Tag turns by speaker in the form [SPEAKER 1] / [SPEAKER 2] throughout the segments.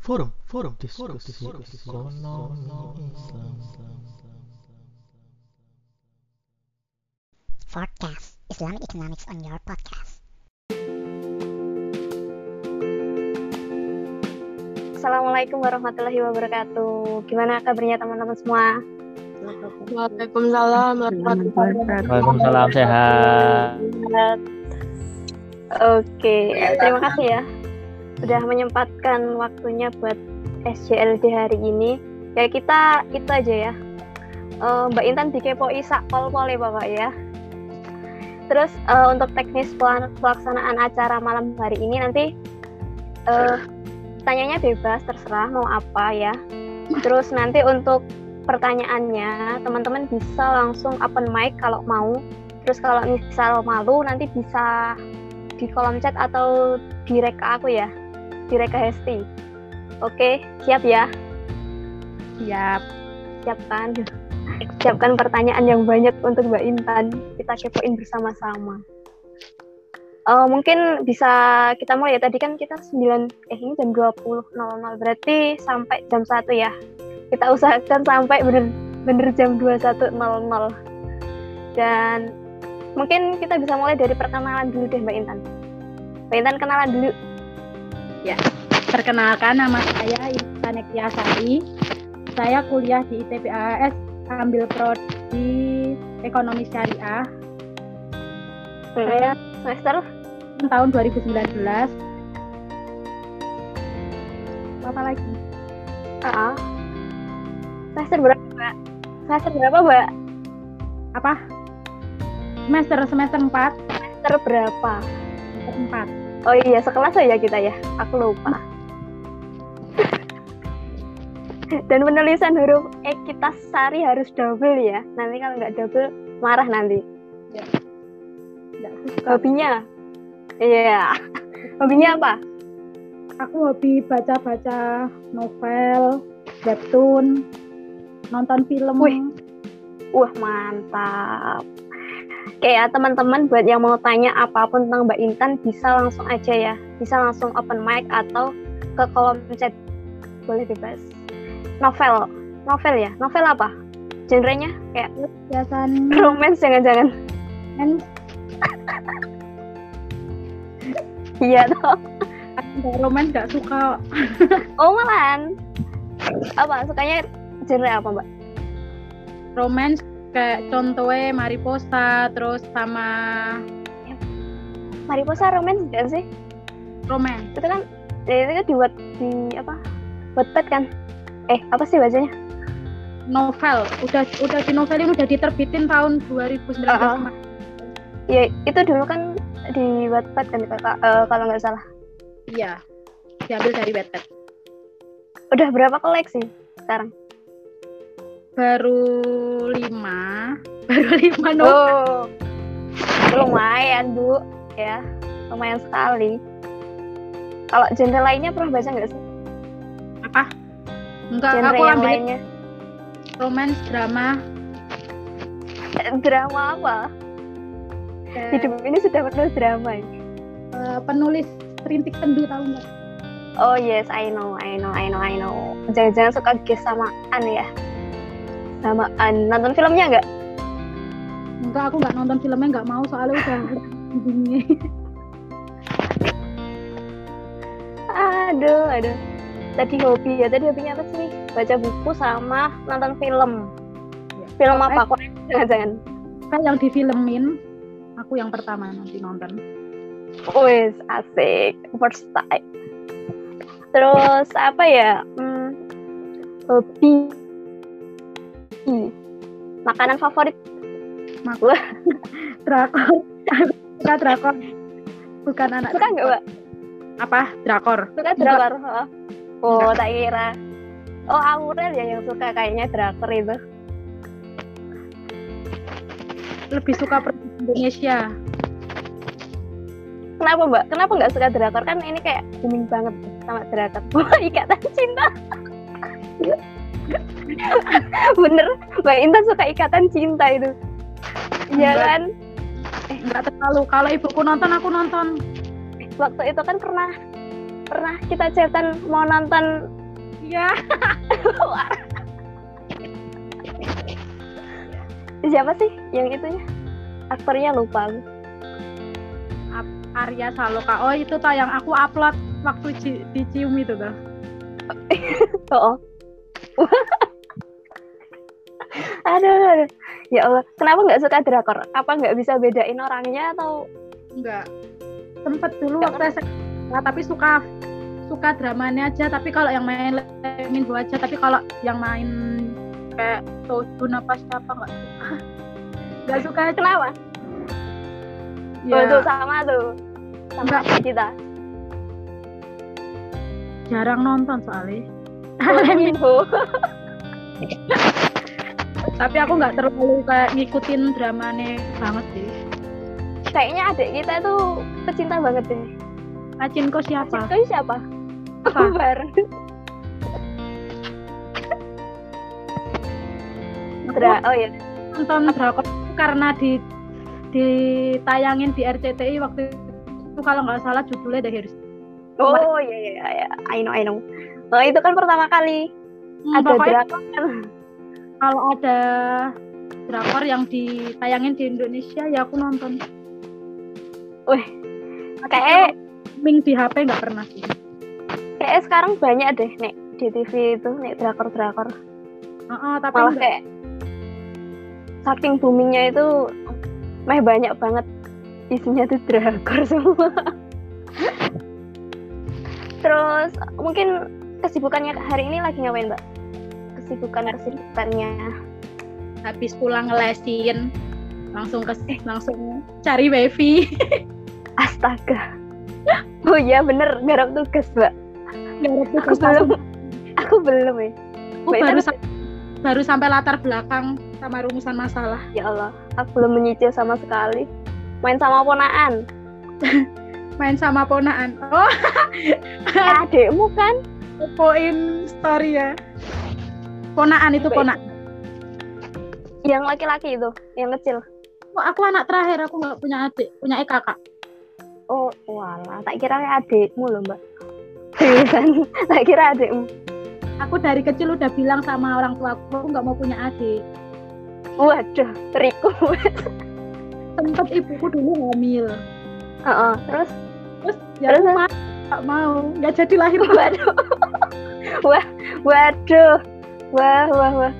[SPEAKER 1] Forum, forum, diskusi, ekonomi Islam.
[SPEAKER 2] Forecast Islamic Economics on your podcast.
[SPEAKER 3] Assalamualaikum warahmatullahi wabarakatuh. Gimana kabarnya teman-teman semua?
[SPEAKER 4] Waalaikumsalam warahmatullahi wabarakatuh.
[SPEAKER 1] Waalaikumsalam sehat.
[SPEAKER 3] Oke, terima kasih ya udah menyempatkan waktunya buat SJLD hari ini. Ya kita itu aja ya. Eh, Mbak Intan dikepoi sak pol-pol ya Bapak ya. Terus eh, untuk teknis pelaksanaan acara malam hari ini nanti eh, tanyanya bebas terserah mau apa ya. Terus nanti untuk pertanyaannya teman-teman bisa langsung open mic kalau mau. Terus kalau misal malu nanti bisa di kolom chat atau di reka aku ya, di reka Hesti. Oke, siap ya?
[SPEAKER 4] Siap.
[SPEAKER 3] Siapkan. Siapkan pertanyaan yang banyak untuk Mbak Intan. Kita kepoin bersama-sama. Eh, mungkin bisa kita mulai ya. Tadi kan kita 9 eh ini jam 20.00 berarti sampai jam 1 ya. Kita usahakan sampai bener-bener jam 21.00. Dan mungkin kita bisa mulai dari perkenalan dulu deh Mbak Intan. Mbak Intan kenalan dulu.
[SPEAKER 4] Perkenalkan nama saya Intan Sari. Saya kuliah di ITB AS ambil prodi Ekonomi Syariah
[SPEAKER 3] Saya semester
[SPEAKER 4] tahun 2019. Apa lagi?
[SPEAKER 3] AA. Semester berapa, Mbak? Semester berapa, Mbak?
[SPEAKER 4] Apa? Semester semester 4,
[SPEAKER 3] Semester berapa?
[SPEAKER 4] semester 4.
[SPEAKER 3] Oh iya, sekelas ya kita ya. Aku lupa. Dan penulisan huruf E kita sari harus double ya. Nanti kalau nggak double marah nanti.
[SPEAKER 4] Suka.
[SPEAKER 3] Hobinya? Iya. Hobinya apa?
[SPEAKER 4] Aku hobi baca-baca novel, webtoon, nonton film.
[SPEAKER 3] Wih. Wah, mantap. Oke ya, teman-teman buat yang mau tanya apa pun tentang Mbak Intan bisa langsung aja ya. Bisa langsung open mic atau ke kolom chat. Boleh bebas. Novel. Novel ya? Novel apa? Genrenya kayak
[SPEAKER 4] Biasanya
[SPEAKER 3] romance jangan-jangan. Iya toh.
[SPEAKER 4] nggak roman nggak suka
[SPEAKER 3] Oh malahan. Apa? Sukanya genre apa Mbak?
[SPEAKER 4] romance kayak contohnya Mariposa terus sama
[SPEAKER 3] Mariposa romance kan sih?
[SPEAKER 4] romance
[SPEAKER 3] Itu kan ya, itu kan dibuat di apa? Wattpad kan? Eh, apa sih bacanya?
[SPEAKER 4] novel udah udah di novelin udah diterbitin tahun 2019
[SPEAKER 3] Ah, ah.
[SPEAKER 4] kemarin.
[SPEAKER 3] Ya, itu dulu kan di Wattpad kan eh, kalau nggak salah.
[SPEAKER 4] iya diambil dari Wattpad
[SPEAKER 3] Udah berapa koleksi sekarang?
[SPEAKER 4] Baru lima baru lima novel
[SPEAKER 3] Oh, lumayan bu, ya, lumayan sekali. Kalau genre lainnya pernah baca nggak sih?
[SPEAKER 4] apa enggak
[SPEAKER 3] Genre
[SPEAKER 4] aku
[SPEAKER 3] yang
[SPEAKER 4] ambil
[SPEAKER 3] lainnya?
[SPEAKER 4] romance drama
[SPEAKER 3] Eh, Drama apa?
[SPEAKER 4] eh,
[SPEAKER 3] Hidup ini sudah penuh drama. ya?
[SPEAKER 4] eh, penulis rintik sendu tahu nggak
[SPEAKER 3] Oh yes, I know, I know, I know, I know. Jangan-jangan suka guess sama An ya? Sama An. Nonton filmnya nggak?
[SPEAKER 4] enggak aku nggak nonton filmnya nggak mau soalnya udah bunyi
[SPEAKER 3] Aduh, aduh. Tadi hobi ya, tadi hobinya apa sih? Baca buku sama nonton film.
[SPEAKER 4] Ya.
[SPEAKER 3] Film
[SPEAKER 4] Oh,
[SPEAKER 3] apa?
[SPEAKER 4] eh.
[SPEAKER 3] Jangan-jangan.
[SPEAKER 4] kan yang difilmin aku yang pertama nanti nonton
[SPEAKER 3] Wes, asik. First time. Terus apa ya? Hmm, hobi. Hmm, Makanan favorit?
[SPEAKER 4] drakor suka drakor bukan anak
[SPEAKER 3] Suka nggak, Mbak?
[SPEAKER 4] apa drakor
[SPEAKER 3] Suka drakor? Oh, oh tak kira. Oh, Aurel ya yang suka kayaknya drakor itu.
[SPEAKER 4] lebih suka Indonesia
[SPEAKER 3] Kenapa, Mbak? Kenapa nggak suka drakor? Kan ini kayak booming banget sama drakor. Wah, ikatan cinta. Bener, Mbak Intan suka ikatan cinta itu. Iya kan?
[SPEAKER 4] eh nggak terlalu kalau ibuku nonton aku nonton
[SPEAKER 3] Waktu itu kan pernah pernah kita chatan mau nonton
[SPEAKER 4] Iya.
[SPEAKER 3] siapa sih yang itunya aktornya lupa aku.
[SPEAKER 4] Arya Saloka. Oh itu tuh yang aku upload waktu di Cium itu tuh.
[SPEAKER 3] Oh. aduh, aduh. Ya Allah, kenapa nggak suka drakor? Apa nggak bisa bedain orangnya atau
[SPEAKER 4] Enggak. Sempet dulu
[SPEAKER 3] Nggak
[SPEAKER 4] waktu SMA, tapi suka suka dramanya aja. Tapi kalau yang main Lemmin aja. Tapi kalau yang main kayak Tojun apa siapa nggak suka. Nggak suka aja.
[SPEAKER 3] kenapa?
[SPEAKER 4] Ya,
[SPEAKER 3] Oh, tuh sama tuh. Sama
[SPEAKER 4] Nggak.
[SPEAKER 3] kita.
[SPEAKER 4] jarang nonton soalnya.
[SPEAKER 3] Info.
[SPEAKER 4] tapi aku nggak terlalu kayak ngikutin dramanya banget sih.
[SPEAKER 3] Kayaknya adik kita tuh pecinta banget deh.
[SPEAKER 4] Acinko siapa?
[SPEAKER 3] Itu siapa?
[SPEAKER 4] Apa?
[SPEAKER 3] Bareng. Dra, oh ya.
[SPEAKER 4] nonton drakor karena di ditayangin di RCTI waktu itu kalau nggak salah judulnya The Heroes.
[SPEAKER 3] Oh iya iya iya. I know I know. Oh, itu kan pertama kali
[SPEAKER 4] Hmm,
[SPEAKER 3] ada drakor
[SPEAKER 4] kalau ada drakor yang ditayangin di Indonesia ya aku nonton.
[SPEAKER 3] Wih, kayak
[SPEAKER 4] Ming di HP nggak pernah sih.
[SPEAKER 3] kayak sekarang banyak deh nek di TV itu nek drakor drakor.
[SPEAKER 4] Heeh, tapi
[SPEAKER 3] Malah kayak saking boomingnya itu meh banyak banget isinya tuh drakor semua. Terus mungkin kesibukannya hari ini lagi ngapain mbak? Kesibukan kesibukannya.
[SPEAKER 4] habis pulang ngelesin langsung ke langsung cari wifi.
[SPEAKER 3] Astaga. Oh iya bener garap tugas mbak.
[SPEAKER 4] Garap
[SPEAKER 3] Aku
[SPEAKER 4] tugas
[SPEAKER 3] belum.
[SPEAKER 4] langsung.
[SPEAKER 3] Aku belum ya.
[SPEAKER 4] Aku
[SPEAKER 3] Mbak
[SPEAKER 4] baru
[SPEAKER 3] Intan-
[SPEAKER 4] sam- baru sampai latar belakang sama rumusan masalah.
[SPEAKER 3] Ya Allah, aku belum menyicil sama sekali. Main sama ponaan.
[SPEAKER 4] Main sama ponaan. Oh,
[SPEAKER 3] Adekmu kan?
[SPEAKER 4] Poin story ya. Ponaan itu ponaan.
[SPEAKER 3] Yang laki-laki itu, yang kecil.
[SPEAKER 4] Oh, aku anak terakhir, aku nggak punya adik, punya eh kakak.
[SPEAKER 3] Oh, walah, tak kira adekmu loh, Mbak. Seriusan, tak kira adekmu.
[SPEAKER 4] Aku dari kecil udah bilang sama orang tua aku, aku nggak mau punya adik.
[SPEAKER 3] Waduh, teriku.
[SPEAKER 4] Sempet ibuku dulu hamil,
[SPEAKER 3] Heeh, terus
[SPEAKER 4] terus ya
[SPEAKER 3] Terus?
[SPEAKER 4] Nggak mau, nggak jadi lahir.
[SPEAKER 3] waduh. Wah, waduh. Wah, wah, wah.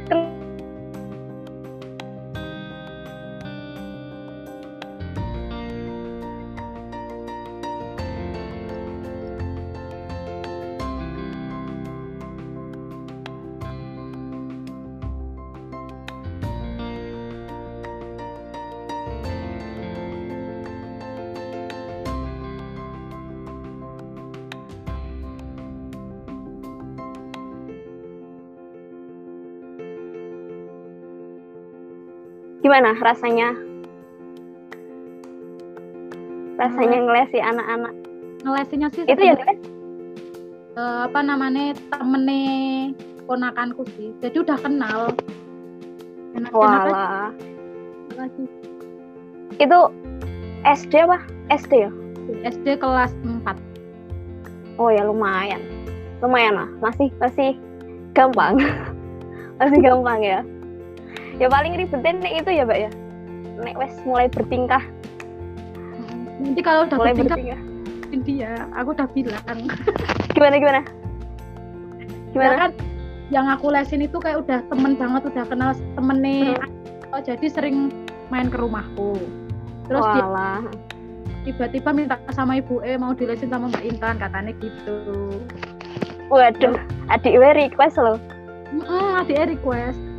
[SPEAKER 3] Gimana rasanya? Rasanya ngelesi anak-anak.
[SPEAKER 4] Ngelesinnya sih
[SPEAKER 3] Itu ya,
[SPEAKER 4] eh, apa namanya temene ponakanku sih. Jadi udah kenal.
[SPEAKER 3] Walah.
[SPEAKER 4] lagi.
[SPEAKER 3] Itu SD apa? SD ya?
[SPEAKER 4] SD kelas 4.
[SPEAKER 3] Oh ya lumayan. Lumayan lah. Masih masih gampang. masih gampang ya. Ya paling ribetin nek itu ya, Mbak ya. Nek wes mulai bertingkah,
[SPEAKER 4] Nanti kalau udah
[SPEAKER 3] mulai
[SPEAKER 4] bertingkah
[SPEAKER 3] bertingkah.
[SPEAKER 4] dia, aku udah bilang.
[SPEAKER 3] Gimana gimana?
[SPEAKER 4] Ya
[SPEAKER 3] Gimana?
[SPEAKER 4] kan yang aku lesin itu kayak udah temen banget, udah kenal temennya.
[SPEAKER 3] Hmm.
[SPEAKER 4] Oh, jadi sering main ke rumahku. Terus dia
[SPEAKER 3] Walah.
[SPEAKER 4] tiba-tiba minta sama ibu eh mau dilesin sama Mbak Intan katanya gitu.
[SPEAKER 3] Waduh, adik request loh.
[SPEAKER 4] Mm adiknya request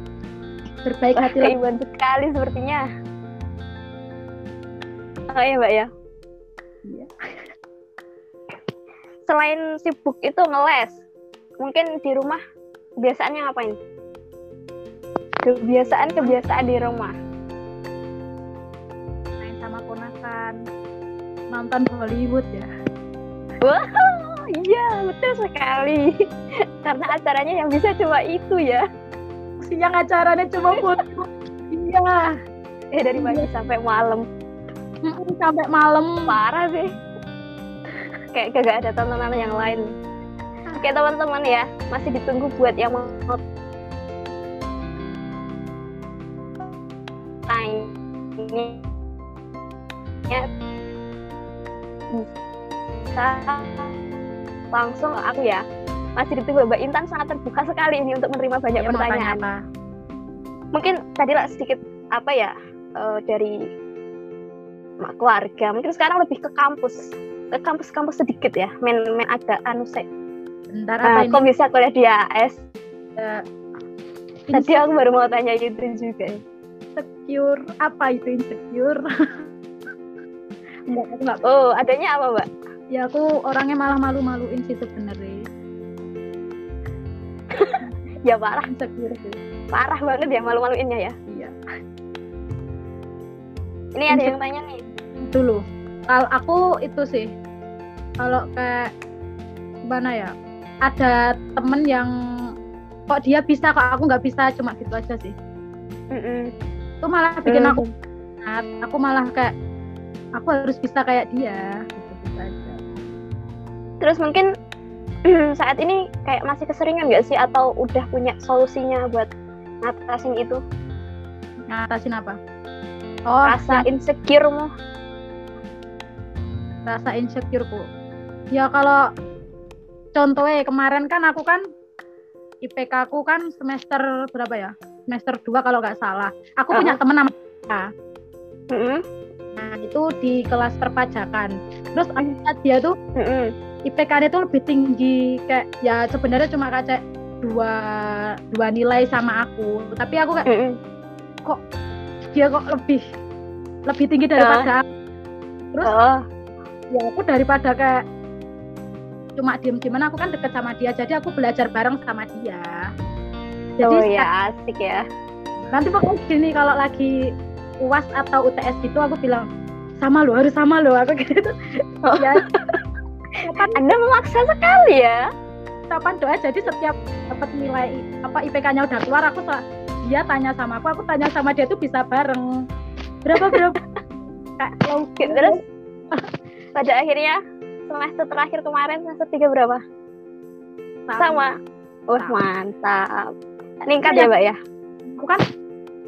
[SPEAKER 4] berbaik hati
[SPEAKER 3] keibuan sekali sepertinya. Oh iya, Mbak ya.
[SPEAKER 4] Iya.
[SPEAKER 3] Selain sibuk itu ngeles, mungkin di rumah kebiasaannya ngapain? Kebiasaan-kebiasaan di rumah.
[SPEAKER 4] main sama ponakan nonton Hollywood ya
[SPEAKER 3] Wah, iya betul sekali. Karena acaranya yang bisa cuma itu ya.
[SPEAKER 4] Siang acaranya cuma Hollywood iya
[SPEAKER 3] Eh dari pagi sampai malam.
[SPEAKER 4] Sampai malam.
[SPEAKER 3] Parah sih. kayak gak ada tontonan yang lain. Oke teman-teman ya. Masih ditunggu buat yang mau tanya. Ya bisa langsung aku ya masih ditunggu. Mbak Intan sangat terbuka sekali ini untuk menerima banyak
[SPEAKER 4] Ya,
[SPEAKER 3] pertanyaan.
[SPEAKER 4] apa?
[SPEAKER 3] mungkin tadi lah sedikit apa ya eh, dari keluarga. Mungkin sekarang lebih ke kampus ke kampus-kampus sedikit ya. Main main agak anu sih.
[SPEAKER 4] Bentar
[SPEAKER 3] Ah,
[SPEAKER 4] apa ini?
[SPEAKER 3] kok bisa kuliah di AS
[SPEAKER 4] Eh,
[SPEAKER 3] tadi aku baru mau tanya gitu juga.
[SPEAKER 4] Insecure. Apa itu insecure? Enggak enggak
[SPEAKER 3] oh adanya apa mbak?
[SPEAKER 4] Ya aku orangnya malah malu-maluin sih sebenarnya
[SPEAKER 3] ya parah
[SPEAKER 4] insecure sih.
[SPEAKER 3] Parah banget ya malu-maluinnya ya.
[SPEAKER 4] Iya.
[SPEAKER 3] Ini ada yang tanya nih.
[SPEAKER 4] Dulu. Kalau aku itu sih kalau kayak gimana ya ada temen yang kok dia bisa kok aku nggak bisa cuma gitu aja sih.
[SPEAKER 3] Mm-mm.
[SPEAKER 4] itu malah bikin
[SPEAKER 3] Hmm.
[SPEAKER 4] aku aku malah kayak aku harus bisa kayak dia gitu, gitu aja.
[SPEAKER 3] Terus mungkin saat ini kayak masih keseringan nggak sih? Atau udah punya solusinya buat ngatasin itu?
[SPEAKER 4] Ngatasin apa? Oh
[SPEAKER 3] rasa insecure-mu.
[SPEAKER 4] Rasa insecure ku ya kalau contohnya kemarin kan aku kan IPK aku kan semester berapa ya? Semester 2 kalau nggak salah. Aku punya
[SPEAKER 3] Uh-uh.
[SPEAKER 4] temen nama Ika.
[SPEAKER 3] Mm-mm.
[SPEAKER 4] nah itu di kelas perpajakan. Terus aku lihat dia tuh
[SPEAKER 3] Mm-mm.
[SPEAKER 4] IPK-nya tuh lebih tinggi kayak ya sebenarnya cuma kayak dua dua nilai sama aku. Tapi aku kayak
[SPEAKER 3] Mm-mm.
[SPEAKER 4] dia kok lebih lebih tinggi daripada aku. terus
[SPEAKER 3] oh
[SPEAKER 4] ya aku daripada kayak cuma diem-dieman aku kan deket sama dia jadi aku belajar bareng sama dia. Jadi
[SPEAKER 3] oh ya asik ya.
[SPEAKER 4] Nanti pokoknya gini kalau lagi uas atau UTS gitu aku bilang sama lo harus sama lo aku gitu.
[SPEAKER 3] Oh.
[SPEAKER 4] ya
[SPEAKER 3] anda memaksa sekali ya.
[SPEAKER 4] Kapan? Doa jadi setiap dapat nilai apa IPK-nya udah keluar aku dia tanya sama aku aku tanya sama dia tuh bisa bareng. Berapa berapa? Low
[SPEAKER 3] terus? Pada akhirnya semester terakhir kemarin semester tiga berapa? Sama. Wah
[SPEAKER 4] Sama.
[SPEAKER 3] mantap. Meningkat
[SPEAKER 4] Iya.
[SPEAKER 3] ya mbak ya?
[SPEAKER 4] Aku kan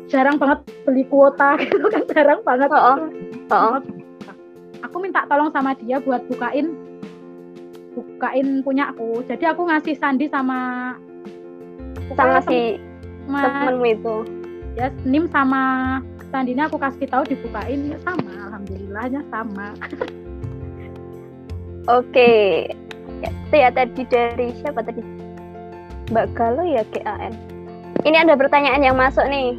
[SPEAKER 4] jarang banget beli kuota gitu kan jarang banget.
[SPEAKER 3] Oh, oh. oh
[SPEAKER 4] aku minta tolong sama dia buat bukain bukain punya aku. Jadi aku ngasih sandi sama
[SPEAKER 3] sama si temenmu itu.
[SPEAKER 4] Ya nim sama sandinya aku kasih tahu dibukain. Ya sama alhamdulillahnya sama.
[SPEAKER 3] Oke. Ya, itu ya tadi dari siapa tadi? Mbak Galuh ya GAN ini ada pertanyaan yang masuk nih.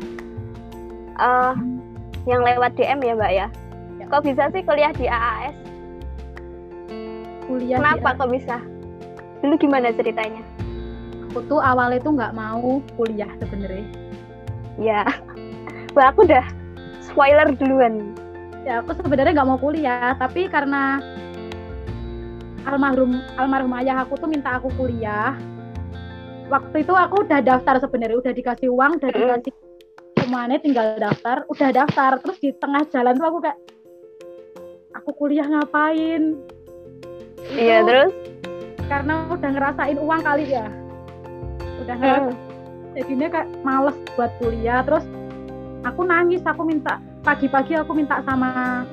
[SPEAKER 3] Eh, yang lewat DM ya mbak ya?
[SPEAKER 4] Ya.
[SPEAKER 3] kok bisa sih kuliah di AAS
[SPEAKER 4] kuliah di
[SPEAKER 3] kenapa kok bisa? Dulu gimana ceritanya?
[SPEAKER 4] Aku tuh awalnya tuh nggak mau kuliah sebenarnya.
[SPEAKER 3] Ya. Wah, aku udah spoiler duluan.
[SPEAKER 4] Ya aku sebenarnya nggak mau kuliah tapi karena almarhum almarhum ayah aku tuh minta aku kuliah waktu itu aku udah daftar sebenarnya udah dikasih uang udah dikasih semuanya tinggal daftar udah daftar terus di tengah jalan tuh aku kayak aku kuliah ngapain
[SPEAKER 3] iya terus?
[SPEAKER 4] karena udah ngerasain uang kali ya. Udah ngerasain.
[SPEAKER 3] Hmm.
[SPEAKER 4] jadinya kayak males buat kuliah. Terus aku nangis aku minta pagi-pagi aku minta sama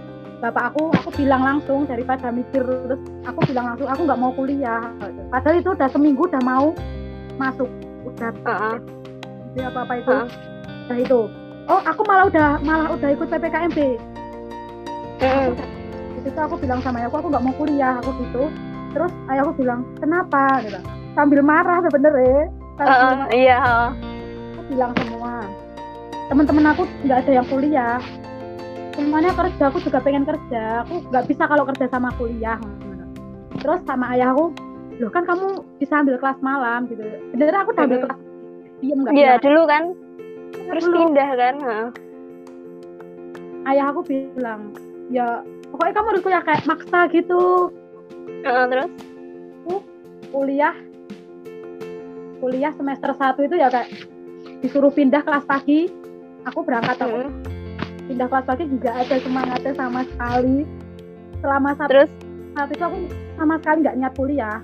[SPEAKER 4] bapak aku aku bilang langsung daripada mikir terus aku bilang langsung aku nggak mau kuliah. Padahal itu udah seminggu udah mau masuk. Udah
[SPEAKER 3] Heeh.
[SPEAKER 4] jadi apa apa itu.
[SPEAKER 3] Heeh.
[SPEAKER 4] udah itu. Oh aku malah udah malah udah ikut ppkmb
[SPEAKER 3] Mm-mm.
[SPEAKER 4] Di situ aku bilang sama ayahku aku nggak mau kuliah aku gitu. Terus ayahku bilang kenapa? Gitu sambil marah sebenernya sambil
[SPEAKER 3] Heeh,
[SPEAKER 4] marah.
[SPEAKER 3] iya
[SPEAKER 4] aku bilang semua. Teman-teman aku nggak ada yang kuliah. Semuanya kerja aku juga pengen kerja. Aku nggak bisa kalau kerja sama kuliah. Terus sama ayahku loh kan kamu bisa ambil kelas malam gitu. Bener aku udah ambil kelas diem nggak
[SPEAKER 3] Iya dulu kan. Terus
[SPEAKER 4] Dulu.
[SPEAKER 3] pindah kan heeh.
[SPEAKER 4] ayah aku bilang ya pokoknya kamu harus kuliah kayak maksa gitu.
[SPEAKER 3] Heeh, terus?
[SPEAKER 4] Kuliah kuliah semester 1 itu ya kayak disuruh pindah kelas pagi. Aku berangkat aku
[SPEAKER 3] Mm-mm.
[SPEAKER 4] pindah kelas pagi juga ada semangatnya sama sekali. Selama satu
[SPEAKER 3] terus?
[SPEAKER 4] saat itu aku sama sekali nggak niat kuliah.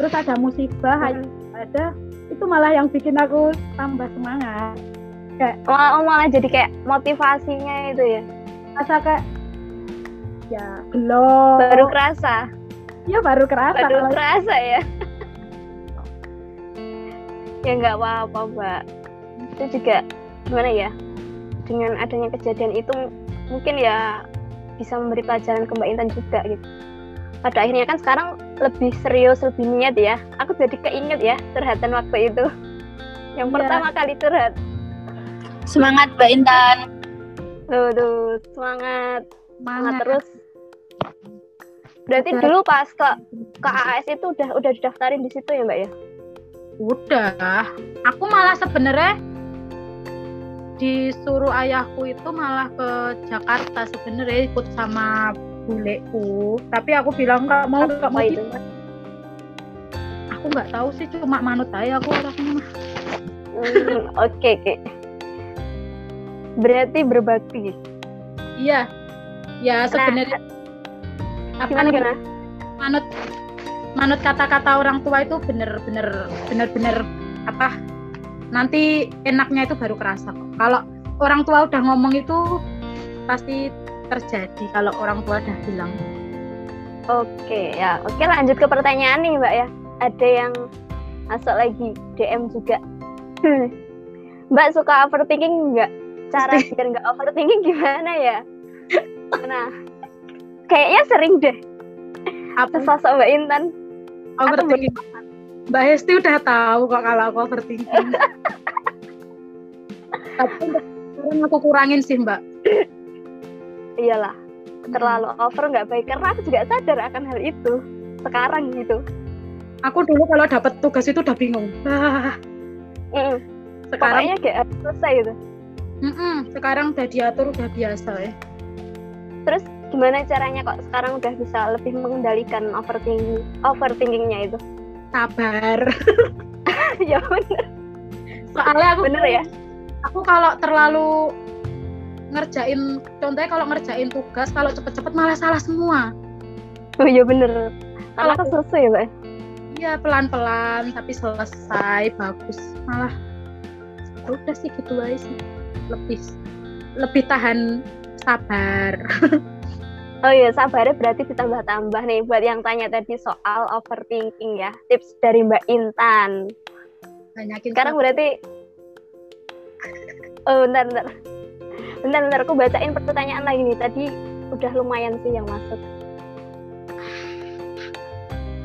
[SPEAKER 4] Terus ada musibah
[SPEAKER 3] Hmm.
[SPEAKER 4] ada itu malah yang bikin aku tambah semangat.
[SPEAKER 3] Malah, oh, malah jadi kayak motivasinya itu ya?
[SPEAKER 4] Rasa kayak ya belum
[SPEAKER 3] baru kerasa.
[SPEAKER 4] Ya baru kerasa
[SPEAKER 3] baru
[SPEAKER 4] kalau
[SPEAKER 3] kerasa ya. Ya nggak apa-apa mbak. Itu juga gimana ya? Dengan adanya kejadian itu mungkin ya bisa memberi pelajaran ke Mbak Intan juga gitu. Pada akhirnya kan sekarang lebih serius lebih niat ya. Aku jadi keinget ya curhatan waktu itu. Yang
[SPEAKER 4] Iya.
[SPEAKER 3] pertama kali curhat.
[SPEAKER 5] Semangat Mbak Intan.
[SPEAKER 3] tuh tuh semangat. Semangat
[SPEAKER 4] semangat.
[SPEAKER 3] terus berarti
[SPEAKER 4] Udah.
[SPEAKER 3] dulu pas ke ke itu udah udah didaftarin di situ ya mbak ya?
[SPEAKER 4] Udah. Aku malah sebenarnya disuruh ayahku itu malah ke Jakarta sebenarnya ikut sama buleku tapi aku bilang nggak mau nggak mau
[SPEAKER 3] itu
[SPEAKER 4] aku nggak tahu sih cuma manut aja aku orangnya
[SPEAKER 3] Hmm, oke oke. Berarti berbakti.
[SPEAKER 4] Iya. Ya sebenarnya apa
[SPEAKER 3] gimana gimana?
[SPEAKER 4] Manut manut kata-kata orang tua itu bener-bener bener-bener apa? Nanti enaknya itu baru kerasa kok. kalau orang tua udah ngomong itu pasti terjadi kalau orang tua udah bilang.
[SPEAKER 3] Oke ya. Oke lanjut ke pertanyaan nih mbak ya. Ada yang masuk lagi DM juga. Mbak suka overthinking nggak? Cara biar nggak overthinking gimana ya? Nah kayaknya sering deh.
[SPEAKER 4] Apa?
[SPEAKER 3] Sosok mbak Intan.
[SPEAKER 4] Overthinking Mbak Hesti udah tahu kok kalau aku overthinking. Tapi sekarang aku kurangin sih Mbak.
[SPEAKER 3] Iyalah terlalu over nggak baik. Karena aku juga sadar akan hal itu sekarang gitu.
[SPEAKER 4] Aku dulu kalau dapat tugas itu udah bingung. Ah, sekarang
[SPEAKER 3] pokoknya kayak selesai gitu.
[SPEAKER 4] Mm-mm, sekarang udah diatur udah biasa ya.
[SPEAKER 3] Terus gimana caranya kok sekarang udah bisa lebih mengendalikan overthinking overthinkingnya itu?
[SPEAKER 4] Sabar.
[SPEAKER 3] Ya bener.
[SPEAKER 4] Soalnya aku
[SPEAKER 3] bener ya?
[SPEAKER 4] aku kalau terlalu ngerjain contohnya kalau ngerjain tugas kalau cepet-cepet malah salah semua.
[SPEAKER 3] Oh iya bener. Karena
[SPEAKER 4] Kalau-
[SPEAKER 3] kesusu ya mbak?
[SPEAKER 4] Iya pelan-pelan tapi selesai bagus. Malah ya udah sih gitu aja sih. Lebih lebih tahan sabar
[SPEAKER 3] oh iya sabarnya berarti ditambah-tambah nih buat yang tanya tadi soal overthinking ya. Tips dari mbak Intan.
[SPEAKER 4] Banyakin
[SPEAKER 3] sekarang berarti oh bentar bentar. Bentar bentar aku bacain pertanyaan lagi nih. Tadi udah lumayan sih yang masuk.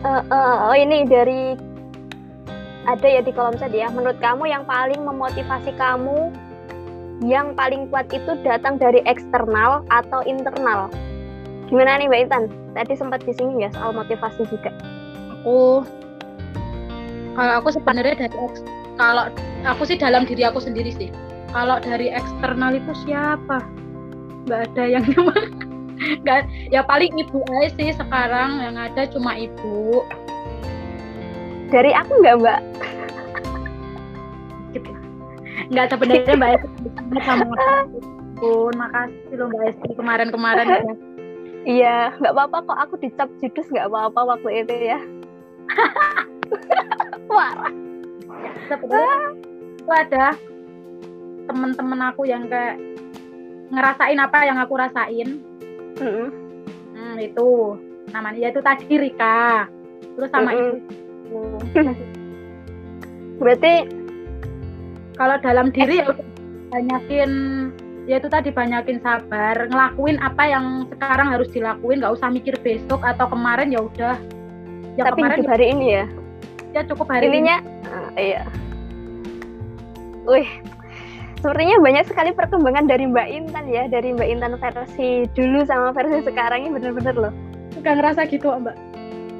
[SPEAKER 3] Eh, eh, oh ini dari ada ya di kolom tadi ya. Menurut kamu yang paling memotivasi kamu yang paling kuat itu datang dari eksternal atau internal gimana nih mbak Intan? Tadi sempat disinggung ya soal motivasi juga.
[SPEAKER 4] Aku kalau aku sebenarnya dari kalau aku sih dalam diri aku sendiri sih. Kalau dari eksternal itu siapa? Nggak ada yang nggak ya paling ibu aja sih sekarang. Yang ada cuma ibu.
[SPEAKER 3] Dari aku nggak mbak?
[SPEAKER 4] Gitu. Nggak sebenarnya mbak Esti sama pun makasih loh mbak Esti. Kemarin-kemarin ya.
[SPEAKER 3] Iya, nggak apa-apa kok aku dicap judes nggak apa-apa waktu itu ya. Parah.
[SPEAKER 4] sebenarnya itu ada temen-temen aku yang kayak ngerasain apa yang aku rasain
[SPEAKER 3] Mm-mm.
[SPEAKER 4] hmm, itu namanya ya itu tadi Rika terus sama
[SPEAKER 3] Mm-mm.
[SPEAKER 4] ibu
[SPEAKER 3] Berarti
[SPEAKER 4] kalau dalam diri ya udah banyakin ya itu tadi banyakin sabar ngelakuin apa yang sekarang harus dilakuin nggak usah mikir besok atau kemarin ya udah ya
[SPEAKER 3] tapi
[SPEAKER 4] kemarin
[SPEAKER 3] hidup hari ini ya.
[SPEAKER 4] ya cukup hari ini
[SPEAKER 3] Intinya, ah, iya. Wih, sepertinya banyak sekali perkembangan dari Mbak Intan ya, dari Mbak Intan versi dulu sama versi sekarang ini bener-bener loh.
[SPEAKER 4] juga ngerasa gitu mbak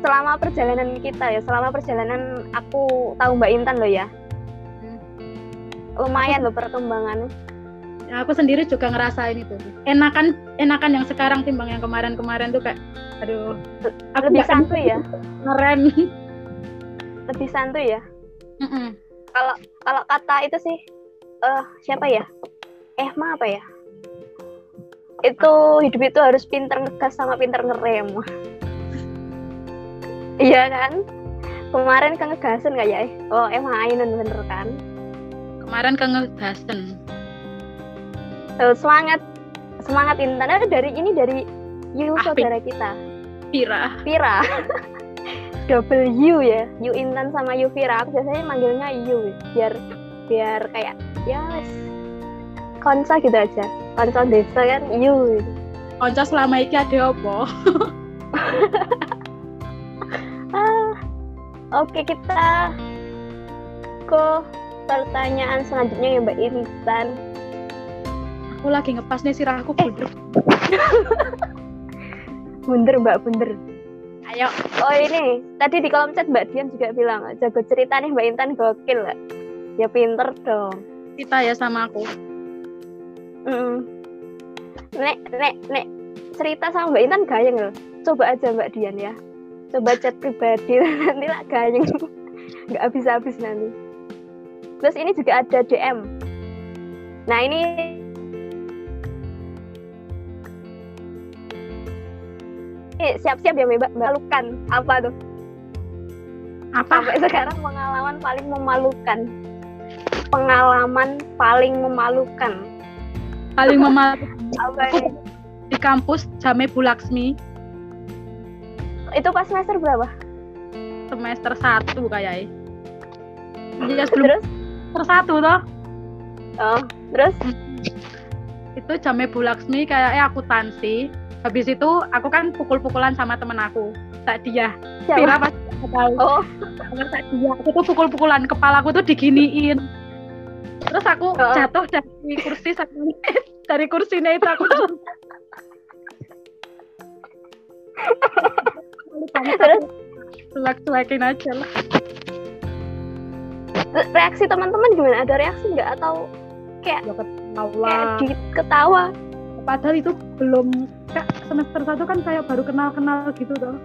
[SPEAKER 3] Selama perjalanan kita ya, selama perjalanan aku tahu Mbak Intan loh ya.
[SPEAKER 4] Hmm.
[SPEAKER 3] Lumayan loh perkembangannya.
[SPEAKER 4] Aku sendiri juga ngerasain itu enakan enakan yang sekarang timbang yang kemarin-kemarin tuh kayak aduh aku
[SPEAKER 3] Lebih santuy ya,
[SPEAKER 4] keren
[SPEAKER 3] lebih santuy ya. Kalau kalau kata itu sih eh siapa ya eh ma apa ya itu hidup itu harus pinter ngegas sama pinter ngerem Iya kan? Kemarin ke ngegasen nggak ya? Oh emang Ainun bener kan?
[SPEAKER 4] Kemarin ke ngegasen.
[SPEAKER 3] Tuh, semangat. Semangat Intan. Eh, dari ini dari Yu
[SPEAKER 4] Ah,
[SPEAKER 3] saudara kita.
[SPEAKER 4] Pira.
[SPEAKER 3] Vira. Double U ya. Yu Intan sama Yu Vira. Aku biasanya manggilnya Yu biar biar kayak ya wes. Konsa gitu aja. Konsa desa kan Yu.
[SPEAKER 4] Konco selama iki ada apa?
[SPEAKER 3] ah oke kita ke pertanyaan selanjutnya ya Mbak Intan
[SPEAKER 4] Aku lagi ngepas nih sirahku budek.
[SPEAKER 3] bunder Mbak bunder
[SPEAKER 4] Ayo.
[SPEAKER 3] oh ini tadi di kolom chat Mbak Dian juga bilang jago cerita nih Mbak Intan gokil lah ya pinter dong
[SPEAKER 4] Kita ya sama aku.
[SPEAKER 3] Mm. Nek, nek, nek cerita sama Mbak Intan gayeng loh. Coba aja Mbak Dian ya. Coba chat pribadi nanti lah gayeng. Nggak habis-habis nanti. Terus ini juga ada DM. Nah ini siap-siap ya Mbak Mbak Lukan. Apa tuh?
[SPEAKER 4] Apa?
[SPEAKER 3] Sampai sekarang pengalaman paling memalukan. Pengalaman paling memalukan.
[SPEAKER 4] Paling memalukan di kampus Jame Bulaksmi
[SPEAKER 3] Itu pas semester berapa?
[SPEAKER 4] semester 1 kayaknya. Iya sebelum
[SPEAKER 3] Terus?
[SPEAKER 4] semester 1 toh.
[SPEAKER 3] Oh, terus?
[SPEAKER 4] Itu Jame Bulaksmi kayaknya akuntansi. Habis itu aku kan pukul-pukulan sama temen aku. Tak dia. Pira
[SPEAKER 3] Siapa?
[SPEAKER 4] pas aku tahu.
[SPEAKER 3] Oh,
[SPEAKER 4] tak dia. Aku tuh pukul-pukulan kepalaku tuh diginiin. Terus aku
[SPEAKER 3] Oh.
[SPEAKER 4] jatuh dari kursi dari kursinya itu aku
[SPEAKER 3] terus
[SPEAKER 4] cuek-cuekin aja lah.
[SPEAKER 3] reaksi teman-teman gimana? Ada reaksi nggak atau
[SPEAKER 4] Ya
[SPEAKER 3] kayak
[SPEAKER 4] ketawa.
[SPEAKER 3] ketawa?
[SPEAKER 4] Padahal itu belum kayak semester satu kan kayak baru kenal-kenal gitu tuh.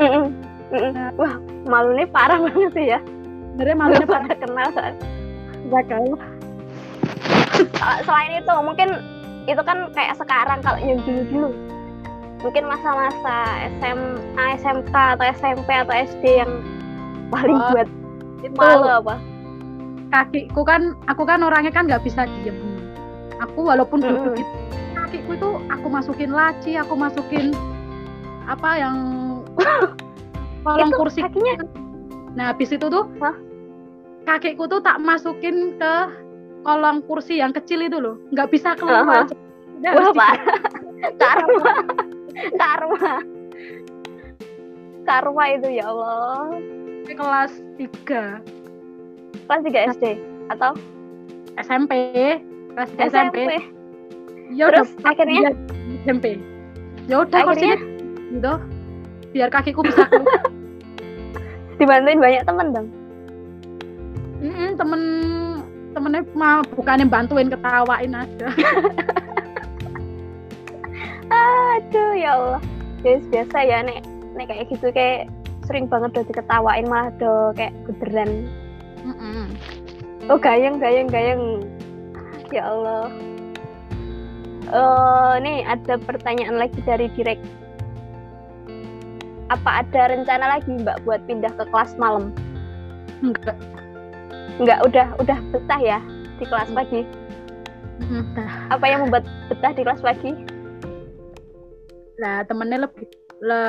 [SPEAKER 3] Mm-mm, mm-mm. Wah, malu nih parah banget sih ya.
[SPEAKER 4] Sebenarnya
[SPEAKER 3] Malu
[SPEAKER 4] malunya
[SPEAKER 3] pada kenal kan.
[SPEAKER 4] gagal.
[SPEAKER 3] Uh, Selain itu mungkin itu kan kayak sekarang kalau yang dulu-dulu mungkin masa-masa SMA, SMK atau SMP atau SD yang paling
[SPEAKER 4] Oh,
[SPEAKER 3] buat
[SPEAKER 4] Itu
[SPEAKER 3] malu apa?
[SPEAKER 4] kakiku kan aku kan orangnya kan nggak bisa diem. Aku walaupun duduk gitu, kakiku itu aku masukin laci, aku masukin apa yang kolong kursi.
[SPEAKER 3] kakinya
[SPEAKER 4] Nah, habis itu tuh
[SPEAKER 3] Hah?
[SPEAKER 4] kakiku tuh tak masukin ke kolong kursi yang kecil itu loh. Nggak bisa keluar.
[SPEAKER 3] Aha.
[SPEAKER 4] Udah
[SPEAKER 3] Wah, parah. Karma. Karma. Karma itu ya Allah.
[SPEAKER 4] di kelas 3
[SPEAKER 3] Kelas 3 SD atau
[SPEAKER 4] SMP. Kelas 3 SMP.
[SPEAKER 3] SMP?
[SPEAKER 4] Ya udah
[SPEAKER 3] Terus akhirnya
[SPEAKER 4] SMP. Ya udah
[SPEAKER 3] Akhirnya?
[SPEAKER 4] gitu. Biar kakiku bisa
[SPEAKER 3] dibantuin banyak temen dong.
[SPEAKER 4] Mm-mm, temen temennya mah bukannya bantuin ketawain aja.
[SPEAKER 3] Aduh ya Allah. Guys, biasa ya nek nek kayak gitu kayak sering banget udah diketawain malah do kayak beneran.
[SPEAKER 4] Mm-mm.
[SPEAKER 3] Oh gayeng gayeng gayeng. Ya Allah. Eh nih ada pertanyaan lagi dari direct. Apa ada rencana lagi Mbak buat pindah ke kelas malam?
[SPEAKER 4] Enggak.
[SPEAKER 3] Enggak, udah udah betah ya di kelas pagi.
[SPEAKER 4] Mm-mm, dah.
[SPEAKER 3] Apa yang membuat betah di kelas pagi?
[SPEAKER 4] Lah temennya lebih le,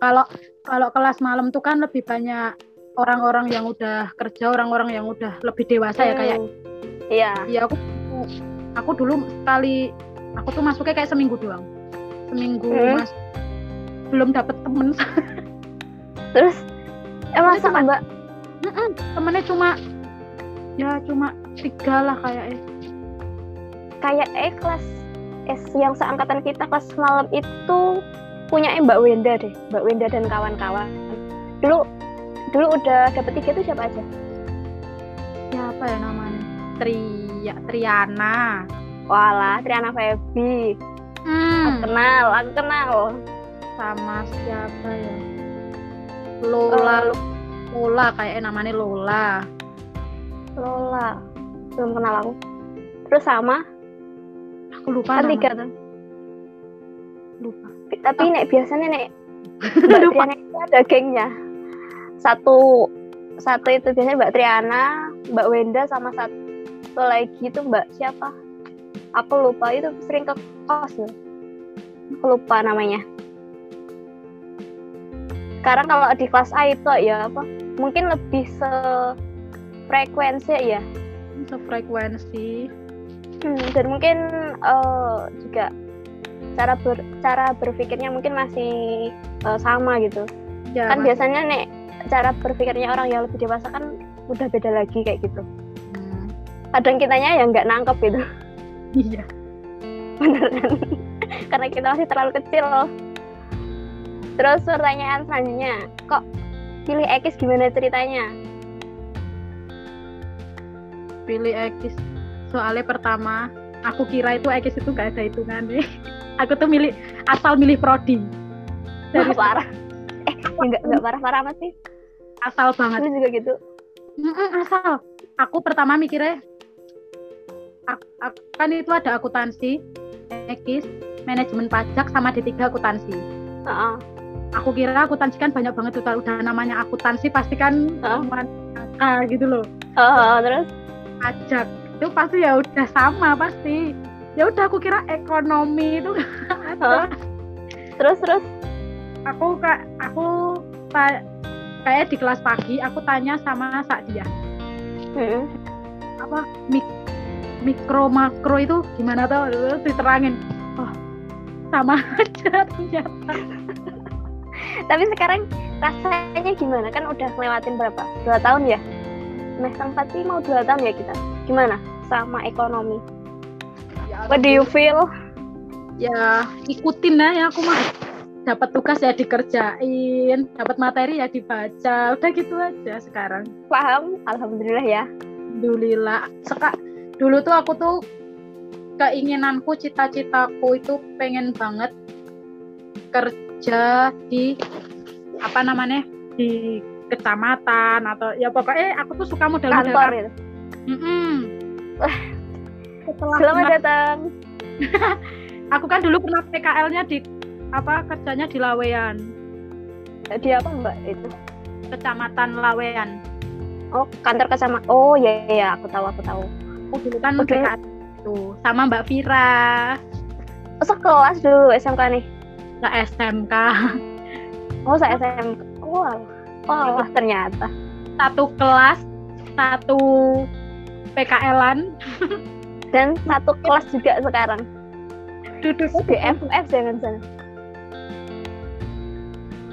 [SPEAKER 4] kalau kalau kelas malam tuh kan lebih banyak orang-orang yang udah kerja, orang-orang yang udah lebih dewasa ya kayak
[SPEAKER 3] Hmm. Iya.
[SPEAKER 4] ya aku aku dulu sekali aku tuh masuknya kayak seminggu doang. Seminggu
[SPEAKER 3] Hmm.
[SPEAKER 4] mas belum dapet temen
[SPEAKER 3] Terus eh masa
[SPEAKER 4] Itu cuma-
[SPEAKER 3] Mbak
[SPEAKER 4] Mm-mm, temennya cuma ya cuma tiga lah kayaknya
[SPEAKER 3] kayak eh kelas S yang seangkatan kita kelas malam itu punya Mbak Wenda deh, Mbak Wenda dan kawan-kawan. Dulu dulu udah dapet tiga itu siapa aja?
[SPEAKER 4] siapa ya namanya Tria Triana
[SPEAKER 3] Walah, Triana Febi. Aku
[SPEAKER 4] hmm,
[SPEAKER 3] kenal, aku kenal.
[SPEAKER 4] sama siapa ya Lola
[SPEAKER 3] Eh,
[SPEAKER 4] Lola kayaknya namanya Lola
[SPEAKER 3] Lola. Belum kenal aku. Terus sama
[SPEAKER 4] aku lupa
[SPEAKER 3] kan tiga tuh.
[SPEAKER 4] lupa
[SPEAKER 3] Tapi nek biasanya nek Mbak Triana itu ada gengnya. Satu satu itu biasanya Mbak Triana, Mbak Wenda sama satu lagi itu Mbak siapa? Aku lupa itu sering ke kos loh. Aku lupa namanya. Sekarang kalau di kelas A itu ya apa? Mungkin lebih se frekuensi ya.
[SPEAKER 4] Sefrekuensi.
[SPEAKER 3] Hmm, dan mungkin eh, juga cara ber, cara berpikirnya mungkin masih eh, sama gitu.
[SPEAKER 4] Ya,
[SPEAKER 3] kan
[SPEAKER 4] Mas.
[SPEAKER 3] biasanya nek cara berpikirnya orang yang lebih dewasa kan udah beda lagi kayak gitu. Kadang kitanya yang nggak nangkep gitu,
[SPEAKER 4] Iya.
[SPEAKER 3] beneran. Karena kita masih terlalu kecil. Terus pertanyaan selanjutnya, kok pilih Ekis gimana ceritanya?
[SPEAKER 4] Pilih Ekis. Soalnya pertama, aku kira itu Ekis itu gak ada hitungannya. aku tuh milih asal milih prodi. Dari
[SPEAKER 3] parah. Eh, nggak nggak parah-parah amat sih.
[SPEAKER 4] asal banget.
[SPEAKER 3] Lu juga gitu.
[SPEAKER 4] Asal. Aku pertama mikirnya kan itu ada akuntansi, ekis, manajemen pajak sama D3 akuntansi.
[SPEAKER 3] Heeh.
[SPEAKER 4] Aku kira akuntansi kan banyak banget tuh udah namanya akuntansi pasti kan angka gitu loh.
[SPEAKER 3] Heeh, terus
[SPEAKER 4] Pajak itu pasti ya udah sama pasti. Ya udah aku kira ekonomi itu ada.
[SPEAKER 3] Hah? terus terus
[SPEAKER 4] Aku kak aku kayak di kelas pagi aku tanya sama Sakdia
[SPEAKER 3] Hmm.
[SPEAKER 4] apa mik mikro makro itu gimana tau diterangin oh sama aja ternyata
[SPEAKER 3] Tapi sekarang rasanya gimana? Kan udah ngelewatin berapa? Dua tahun ya? Semester 4 sih mau dua tahun ya kita. Gimana? Sama ekonomi. What do you feel?
[SPEAKER 4] ya ikutin aja aku mah dapat tugas ya dikerjain dapat materi ya dibaca udah gitu aja sekarang
[SPEAKER 3] Paham? Alhamdulillah ya.
[SPEAKER 4] alhamdulillah Seka, dulu tuh aku tuh keinginanku cita-citaku itu pengen banget kerja di apa namanya di kecamatan atau ya pokoknya aku tuh suka model-model
[SPEAKER 3] Kantor gitu.
[SPEAKER 4] Mm-mm. Setelah
[SPEAKER 3] Selamat datang.
[SPEAKER 4] aku kan dulu pernah PKL-nya di apa kerjanya di Lawean,
[SPEAKER 3] Di apa mbak itu?
[SPEAKER 4] Kecamatan Lawean.
[SPEAKER 3] Oh kantor kecamatan. Oh iya iya aku tahu aku tahu.
[SPEAKER 4] Aku dulu kan
[SPEAKER 3] Oke.
[SPEAKER 4] PKL itu sama Mbak Vira,
[SPEAKER 3] Oh, sekelas dulu SMK nih.
[SPEAKER 4] nggak SMK.
[SPEAKER 3] Oh saya SMK. Wah. Oh, wah ternyata.
[SPEAKER 4] Satu kelas, satu PKL-an,
[SPEAKER 3] Dan satu kelas juga sekarang.
[SPEAKER 4] duduk
[SPEAKER 3] BFF jangan jangan.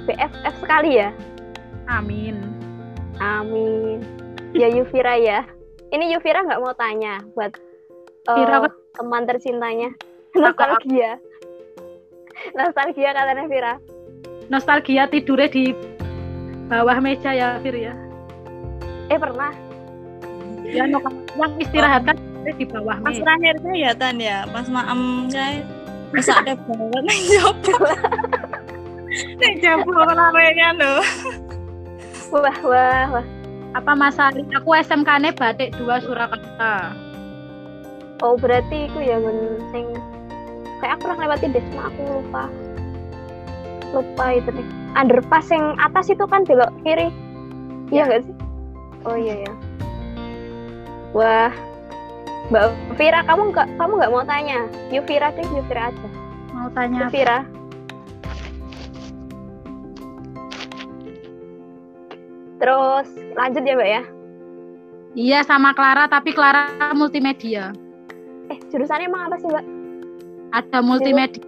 [SPEAKER 3] BFF sekali ya.
[SPEAKER 4] Amin.
[SPEAKER 3] Amin. Ya Yufira ya. Ini Yufira nggak mau tanya buat eh,
[SPEAKER 4] Vira apa?
[SPEAKER 3] teman tercintanya. Nostalgia. Nostalgia katanya Vira.
[SPEAKER 4] Nostalgia tidurnya di bawah meja ya, Fir ya.
[SPEAKER 3] Eh pernah.
[SPEAKER 4] Ya, no- yang istirahat kan tidurnya di bawah
[SPEAKER 6] Pas
[SPEAKER 4] meja.
[SPEAKER 6] terakhirnya ya Tan ya, pas maem kayak bisa ada banget nih jopo. Nih jopo lawean loh.
[SPEAKER 3] Wah wah wah.
[SPEAKER 4] Apa Mas Ari? Aku SMK-nya Batik 2 Surakarta.
[SPEAKER 3] Oh berarti itu ya men sing kayak aku pernah lewatin deh cuma aku lupa. Lupa itu deh. Underpass yang atas itu kan belok kiri. Iya nggak sih? Oh iya ya. Wah. Mbak Vira, kamu nggak kamu nggak mau tanya? Yufira deh, Yufira aja.
[SPEAKER 4] Mau tanya
[SPEAKER 3] Yufira. Terus lanjut ya Mbak ya.
[SPEAKER 4] Iya sama Clara, tapi Clara multimedia.
[SPEAKER 3] Eh jurusannya emang apa sih Mbak?
[SPEAKER 4] Ada multimedia,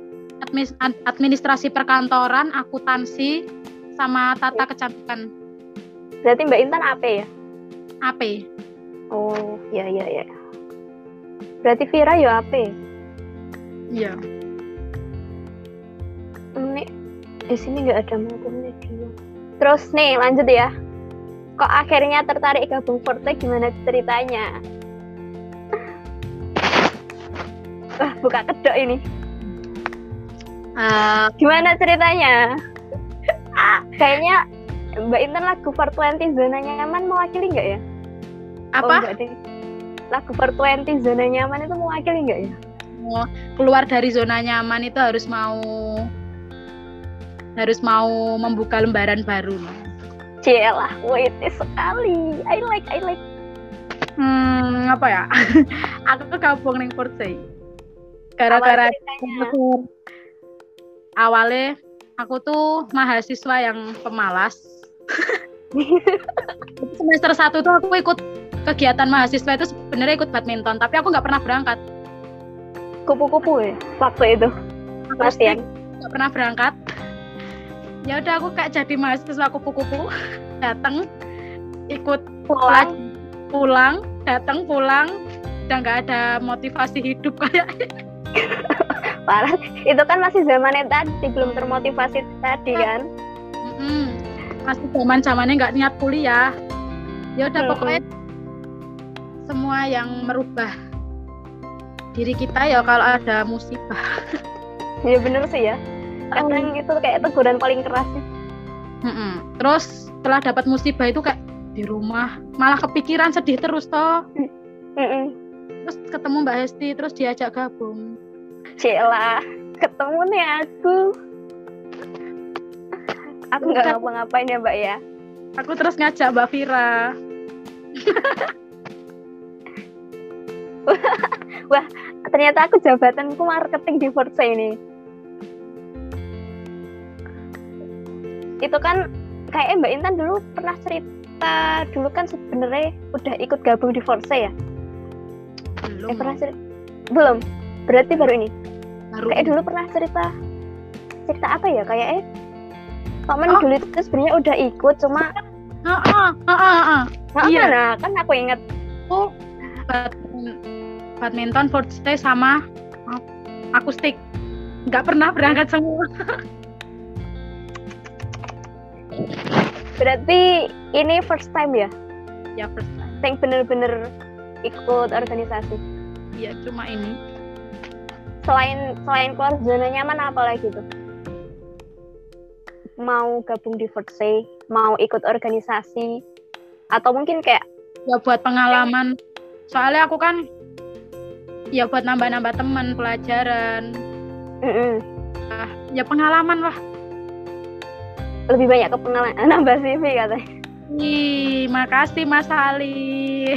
[SPEAKER 4] administrasi perkantoran, akuntansi, sama tata kecantikan
[SPEAKER 3] Berarti Mbak Intan apa ya?
[SPEAKER 4] AP.
[SPEAKER 3] Oh iya iya iya. Berarti Vira ya apa?
[SPEAKER 4] Iya.
[SPEAKER 3] Ini di sini nggak ada multimedia. Terus nih lanjut ya. Kok akhirnya tertarik gabung Forte gimana ceritanya? Wah buka kedok ini.
[SPEAKER 4] Eh,
[SPEAKER 3] Gimana ceritanya? Ah, Kayaknya Mbak Intan lagu 420 zona nyaman mewakili nggak ya? Oh,
[SPEAKER 4] apa?
[SPEAKER 3] enggak deh. Lagu 420 zona nyaman itu mewakili nggak ya?
[SPEAKER 4] Mau keluar dari zona nyaman itu harus mau harus mau membuka lembaran baru.
[SPEAKER 3] Cielah, waitis sekali. I like, I like.
[SPEAKER 4] Hmm, apa ya? aku gabung ning Force. Gara-gara
[SPEAKER 3] Awal ceritanya.
[SPEAKER 4] awalnya aku tuh mahasiswa yang pemalas. Semester satu tuh aku ikut kegiatan mahasiswa itu sebenarnya ikut badminton, tapi aku nggak pernah berangkat.
[SPEAKER 3] Kupu-kupu ya waktu itu. Latihan.
[SPEAKER 4] nggak pernah berangkat. Ya udah aku kayak jadi mahasiswa kupu-kupu, datang ikut
[SPEAKER 3] Pulang.
[SPEAKER 4] pulang, datang pulang, udah nggak ada motivasi hidup kayak
[SPEAKER 3] Parah. Itu kan masih zamannya tadi belum termotivasi tadi kan.
[SPEAKER 4] Mm-mm. masih zaman zamannya nggak niat kuliah ya udah
[SPEAKER 3] Mm-mm.
[SPEAKER 4] pokoknya semua yang merubah diri kita ya kalau ada musibah
[SPEAKER 3] Ya bener sih ya. Kadang itu kayak teguran paling keras ya.
[SPEAKER 4] Mm-mm. terus setelah dapat musibah itu kayak di rumah malah kepikiran sedih terus toh
[SPEAKER 3] Mm-mm.
[SPEAKER 4] terus ketemu Mbak Hesti terus diajak gabung
[SPEAKER 3] Cielah, ketemu nih aku. Aku nggak ngapa-ngapain ya mbak ya.
[SPEAKER 4] aku terus ngajak Mbak Vira
[SPEAKER 3] Ternyata aku jabatanku marketing di Forza ini. Itu kan kayak Mbak Intan dulu pernah cerita dulu kan sebenarnya udah ikut gabung di Forza ya? Eh, pernah
[SPEAKER 4] belum
[SPEAKER 3] cerita? Belum. Berarti baru ini.
[SPEAKER 4] baru
[SPEAKER 3] Kayak dulu pernah cerita cerita apa ya? Kayak eh Paman
[SPEAKER 4] Oh.
[SPEAKER 3] dulu itu sebenarnya udah ikut cuma
[SPEAKER 4] Ah, ah, ah, ah,
[SPEAKER 3] nah,
[SPEAKER 4] Iya.
[SPEAKER 3] nah, kan aku inget
[SPEAKER 4] aku badminton, stay sama akustik nggak pernah berangkat semua
[SPEAKER 3] berarti ini first time ya?
[SPEAKER 4] Ya first time.
[SPEAKER 3] Yang bener-bener ikut organisasi?
[SPEAKER 4] Ya cuma ini.
[SPEAKER 3] Selain selain keluar zona nyaman apa lagi tuh? Mau gabung di Fortse mau ikut organisasi atau mungkin kayak
[SPEAKER 4] ya buat pengalaman. Soalnya aku kan ya buat nambah-nambah teman pelajaran.
[SPEAKER 3] Mm-mm,
[SPEAKER 4] ya pengalaman lah
[SPEAKER 3] lebih banyak ke pengalaman. Nambah CV katanya.
[SPEAKER 4] Ih, makasih Mas Ali.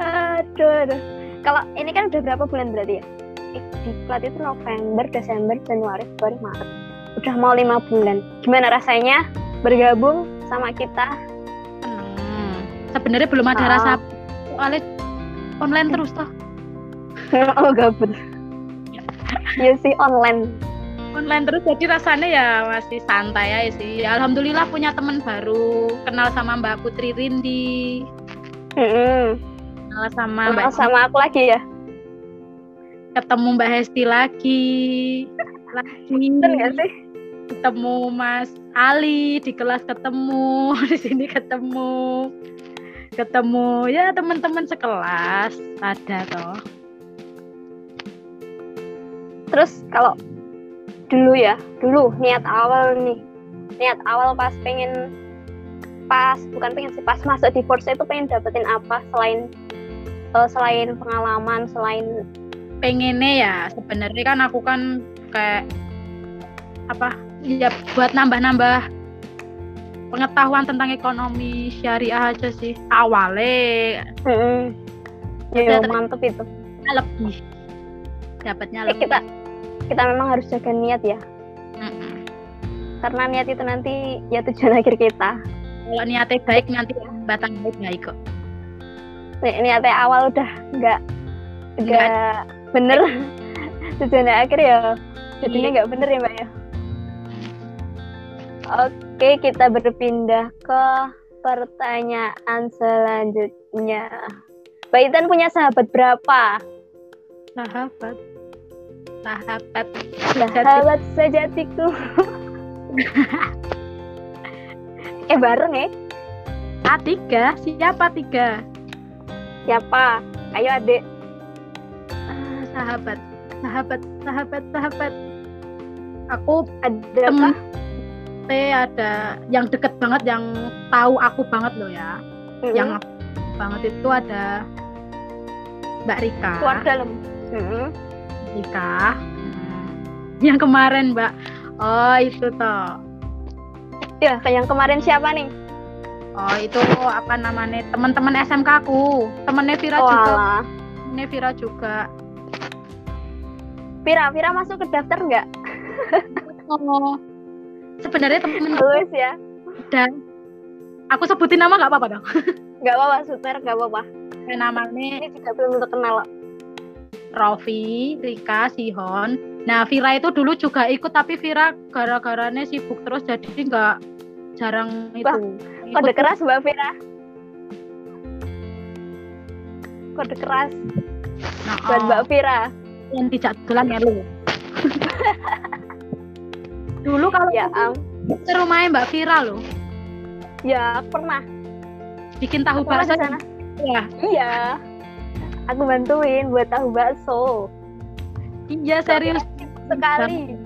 [SPEAKER 3] Aduh, aduh. kalau ini kan udah berapa bulan berarti ya? Di plat itu November Desember Januari Februari Maret. Udah mau lima bulan. Gimana rasanya bergabung sama kita?
[SPEAKER 4] Seneng. sebenarnya belum ada
[SPEAKER 3] Ah.
[SPEAKER 4] rasa soalnya online terus toh.
[SPEAKER 3] Oh gabut. Ya sih online
[SPEAKER 4] online terus jadi rasanya ya masih santai aja sih. Alhamdulillah punya teman baru kenal sama Mbak Putri Rindi.
[SPEAKER 3] Mm-mm.
[SPEAKER 4] kenal sama
[SPEAKER 3] Kenal
[SPEAKER 4] Mbak
[SPEAKER 3] sama aku lagi ya?
[SPEAKER 4] Ketemu Mbak Hesti lagi. Lagi.
[SPEAKER 3] Sih?
[SPEAKER 4] Ketemu Mas Ali di kelas ketemu di sini ketemu. Ketemu ya teman-teman sekelas ada toh.
[SPEAKER 3] Terus kalau dulu ya. Dulu niat awal nih. Niat awal pas pengen pas bukan pengen sih pas masuk di Forza itu pengen dapetin apa selain eh, selain pengalaman selain
[SPEAKER 4] pengennya ya sebenarnya kan aku kan kayak apa ya buat nambah-nambah pengetahuan tentang ekonomi syariah aja sih. Awalnya
[SPEAKER 3] mm
[SPEAKER 4] Udah,
[SPEAKER 3] ya mantep itu.
[SPEAKER 4] Lebih. Dapatnya
[SPEAKER 3] Eh,
[SPEAKER 4] lebih.
[SPEAKER 3] kita kita memang harus jaga niat ya
[SPEAKER 4] Mm-mm.
[SPEAKER 3] karena niat itu nanti ya tujuan akhir kita
[SPEAKER 4] kalau niatnya baik nanti batang baik baik kok
[SPEAKER 3] Ni- niatnya awal udah nggak
[SPEAKER 4] Nggak.
[SPEAKER 3] nggak bener tujuan akhir ya jadinya
[SPEAKER 4] Iya.
[SPEAKER 3] nggak bener ya mbak ya oke kita berpindah ke pertanyaan selanjutnya Mbak Intan punya sahabat berapa?
[SPEAKER 4] sahabat sahabat
[SPEAKER 3] Sahabat sejatiku. eh bareng ya?
[SPEAKER 4] A tiga siapa tiga
[SPEAKER 3] Siapa? Ayo adik.
[SPEAKER 4] Ah, sahabat sahabat sahabat sahabat aku
[SPEAKER 3] Ada
[SPEAKER 4] temen
[SPEAKER 3] kah?
[SPEAKER 4] T ada yang deket banget yang tahu aku banget loh ya yang banget itu ada Mbak Rika
[SPEAKER 3] keluar dalam.
[SPEAKER 4] Rika Hmm. yang kemarin Mbak Oh, itu toh.
[SPEAKER 3] Ya, kayak yang kemarin siapa nih?
[SPEAKER 4] Oh, itu apa namanya? Teman-teman SMK aku. Temennya Vira
[SPEAKER 3] Oh,
[SPEAKER 4] juga.
[SPEAKER 3] alah.
[SPEAKER 4] Temennya Vira juga.
[SPEAKER 3] Vira, Vira masuk ke daftar nggak?
[SPEAKER 4] Oh. Sebenarnya temen
[SPEAKER 3] Lulus ya?
[SPEAKER 4] dan aku sebutin nama nggak apa-apa dong.
[SPEAKER 3] Nggak apa-apa, Suter, nggak apa-apa.
[SPEAKER 4] Namanya
[SPEAKER 3] Ini juga belum terkenal.
[SPEAKER 4] Rofi, Rika, Sihon. Nah, Vira itu dulu juga ikut tapi Vira gara-garanya sibuk terus jadi nggak jarang itu.
[SPEAKER 3] Wah, Kode keras Mbak Vira. Kode keras
[SPEAKER 4] Nah,
[SPEAKER 3] buat
[SPEAKER 4] oh,
[SPEAKER 3] Mbak Vira.
[SPEAKER 4] yang tidak jalan ya lu. dulu kalau
[SPEAKER 3] Ya, am.
[SPEAKER 4] ke rumahnya Mbak Vira loh,
[SPEAKER 3] Ya, pernah.
[SPEAKER 4] bikin tahu bakso
[SPEAKER 3] di sana.
[SPEAKER 4] ya.
[SPEAKER 3] Iya. Aku bantuin buat tahu bakso.
[SPEAKER 4] Iya serius.
[SPEAKER 3] Sekali.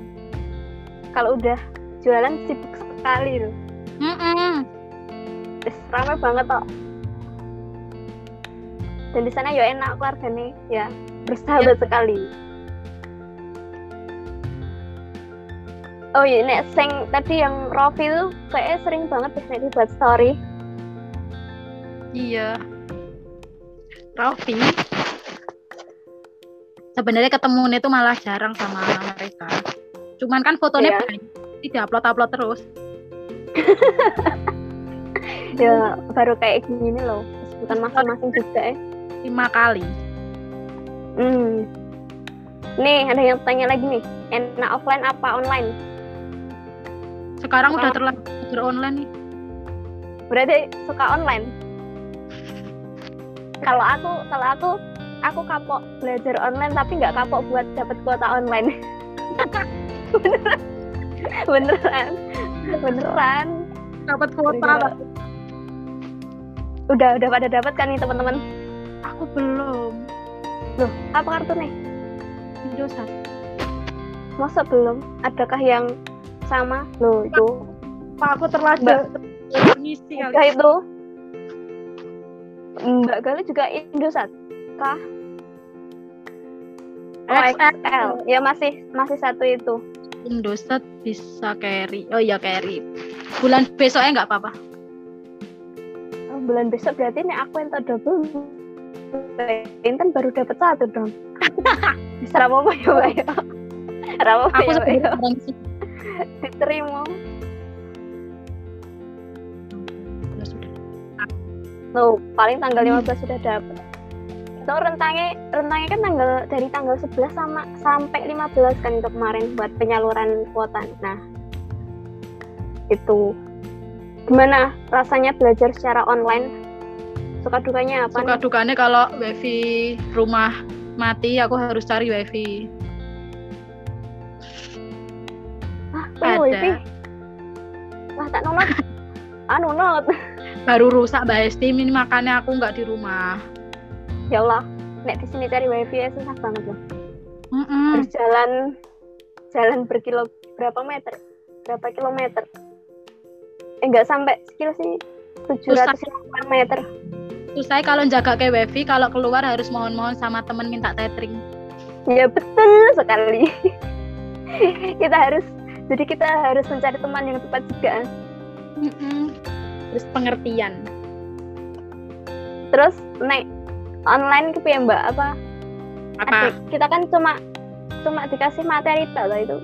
[SPEAKER 3] Kalau udah jualan sibuk sekali loh.
[SPEAKER 4] Mm-mm.
[SPEAKER 3] Wis, Rame banget kok. Dan di sana ya enak keluarganya, ya bersahabat sekali. Oh iya, nek sing tadi yang Rofi tuh kayaknya sering banget deh nek dibuat story.
[SPEAKER 4] Iya. Rofi. Sebenarnya ketemunya itu malah jarang sama mereka. Cuman kan fotonya
[SPEAKER 3] Iya.
[SPEAKER 4] banyak, tidak upload-upload terus.
[SPEAKER 3] Ya baru kayak gini loh. Bukan masing-masing juga ya.
[SPEAKER 4] Lima kali.
[SPEAKER 3] Hmm. Nih, ada yang tanya lagi nih. Enak offline apa online?
[SPEAKER 4] Sekarang udah
[SPEAKER 3] Oh.
[SPEAKER 4] terlanjur belajar online nih.
[SPEAKER 3] Berarti suka online. Kalau aku, kalau aku, aku kapok belajar online tapi nggak kapok buat dapat kuota online. beneran, beneran, beneran.
[SPEAKER 4] Dapat
[SPEAKER 3] Gara-gara- Udah, udah pada dapat kan nih teman-teman?
[SPEAKER 4] Aku belum.
[SPEAKER 3] Loh, apa kartu nih?
[SPEAKER 4] Indosat.
[SPEAKER 3] Masa belum? Adakah yang sama? Loh, itu.
[SPEAKER 4] Pak aku terlanjur ngisi
[SPEAKER 3] itu. Mbak Gali juga Indosat. Kah? Oh,
[SPEAKER 4] XL.
[SPEAKER 3] Ya masih masih satu itu.
[SPEAKER 4] Indosat bisa carry. Oh iya carry. Bulan besoknya nggak apa-apa.
[SPEAKER 3] Oh, bulan besok berarti nih aku yang double. Intan baru dapat satu dong. Bisa apa ya, Mbak ya? Apa apa
[SPEAKER 4] Aku
[SPEAKER 3] ya, ya?
[SPEAKER 4] sebenarnya.
[SPEAKER 3] Diterima. Loh, paling tanggal 15 sudah dapat. Itu rentangnya rentangnya kan tanggal dari tanggal 11 sama sampai 15 kan itu kemarin buat penyaluran kuota. Nah, itu gimana rasanya belajar secara online? Suka dukanya apa
[SPEAKER 4] Suka
[SPEAKER 3] nih?
[SPEAKER 4] dukanya kalau wifi rumah mati aku harus cari wifi.
[SPEAKER 3] Ah, punya
[SPEAKER 4] Ada.
[SPEAKER 3] wifi. Wah, tak nonton. ah, nonton.
[SPEAKER 4] Baru rusak Mbak Esti ini makanya aku nggak di rumah.
[SPEAKER 3] Ya Allah, nek di sini cari wifi ya susah banget loh.
[SPEAKER 4] Mm-mm.
[SPEAKER 3] Harus jalan jalan berkilo berapa meter? Berapa kilometer? Eh, enggak sampai sekilo sih. 700 meter.
[SPEAKER 4] Terus saya kalau jaga ke wifi kalau keluar harus mohon-mohon sama temen minta tethering.
[SPEAKER 3] Ya betul sekali. kita harus jadi kita harus mencari teman yang tepat juga.
[SPEAKER 4] Mm-mm. Terus pengertian.
[SPEAKER 3] Terus naik online ke Mbak apa?
[SPEAKER 4] Apa?
[SPEAKER 3] Adik, kita kan cuma cuma dikasih materi loh itu.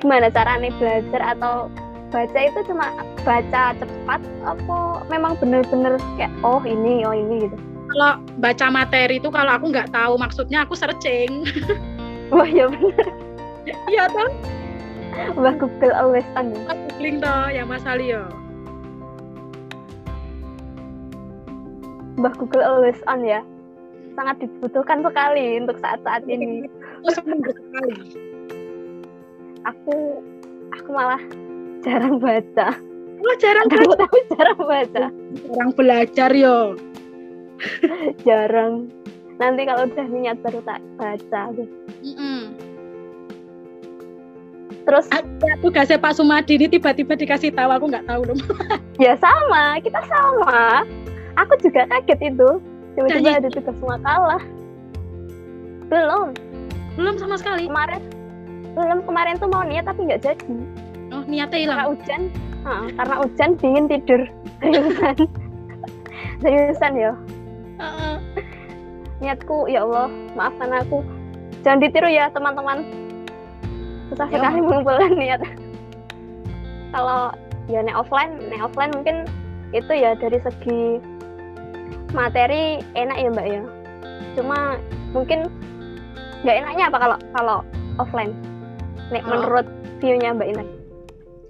[SPEAKER 3] Gimana caranya belajar atau baca itu cuma baca cepat apa memang bener-bener kayak oh ini oh ini gitu.
[SPEAKER 4] Kalau baca materi itu kalau aku nggak tahu maksudnya aku searching.
[SPEAKER 3] Wah ya bener.
[SPEAKER 4] Iya toh?
[SPEAKER 3] Wah Google always on.
[SPEAKER 4] Googling toh ya Mas Ali ya.
[SPEAKER 3] Mbah Google always on ya. Sangat dibutuhkan sekali untuk saat-saat ini.
[SPEAKER 4] Aku.
[SPEAKER 3] Aku aku malah jarang baca.
[SPEAKER 4] Wah jarang
[SPEAKER 3] Aku tapi jarang baca.
[SPEAKER 4] orang belajar yo.
[SPEAKER 3] Jarang. Nanti kalau udah niat baru tak baca.
[SPEAKER 4] Mm-mm.
[SPEAKER 3] Terus
[SPEAKER 4] Ada tugasnya Pak Sumadi ini tiba-tiba dikasih tahu aku nggak tahu dong.
[SPEAKER 3] ya sama, kita sama. Aku juga kaget itu. Tiba-tiba
[SPEAKER 4] Jadi-
[SPEAKER 3] ada tugas makalah. Belum,
[SPEAKER 4] Belum sama sekali.
[SPEAKER 3] kemarin film kemarin tuh mau niat tapi nggak jadi.
[SPEAKER 4] Oh niatnya hilang.
[SPEAKER 3] Karena hujan. Heeh, karena hujan dingin tidur. Seriusan. Seriusan ya
[SPEAKER 4] Heeh.
[SPEAKER 3] niatku ya Allah maafkan aku. Jangan ditiru ya teman-teman. Susah
[SPEAKER 4] Ya.
[SPEAKER 3] sekali mengumpulkan niat. Kalau ya nek offline nek offline mungkin itu ya dari segi materi enak ya mbak ya. Cuma mungkin nggak enaknya apa kalau kalau offline? Nek
[SPEAKER 4] Kalau-
[SPEAKER 3] menurut view-nya mbak Intan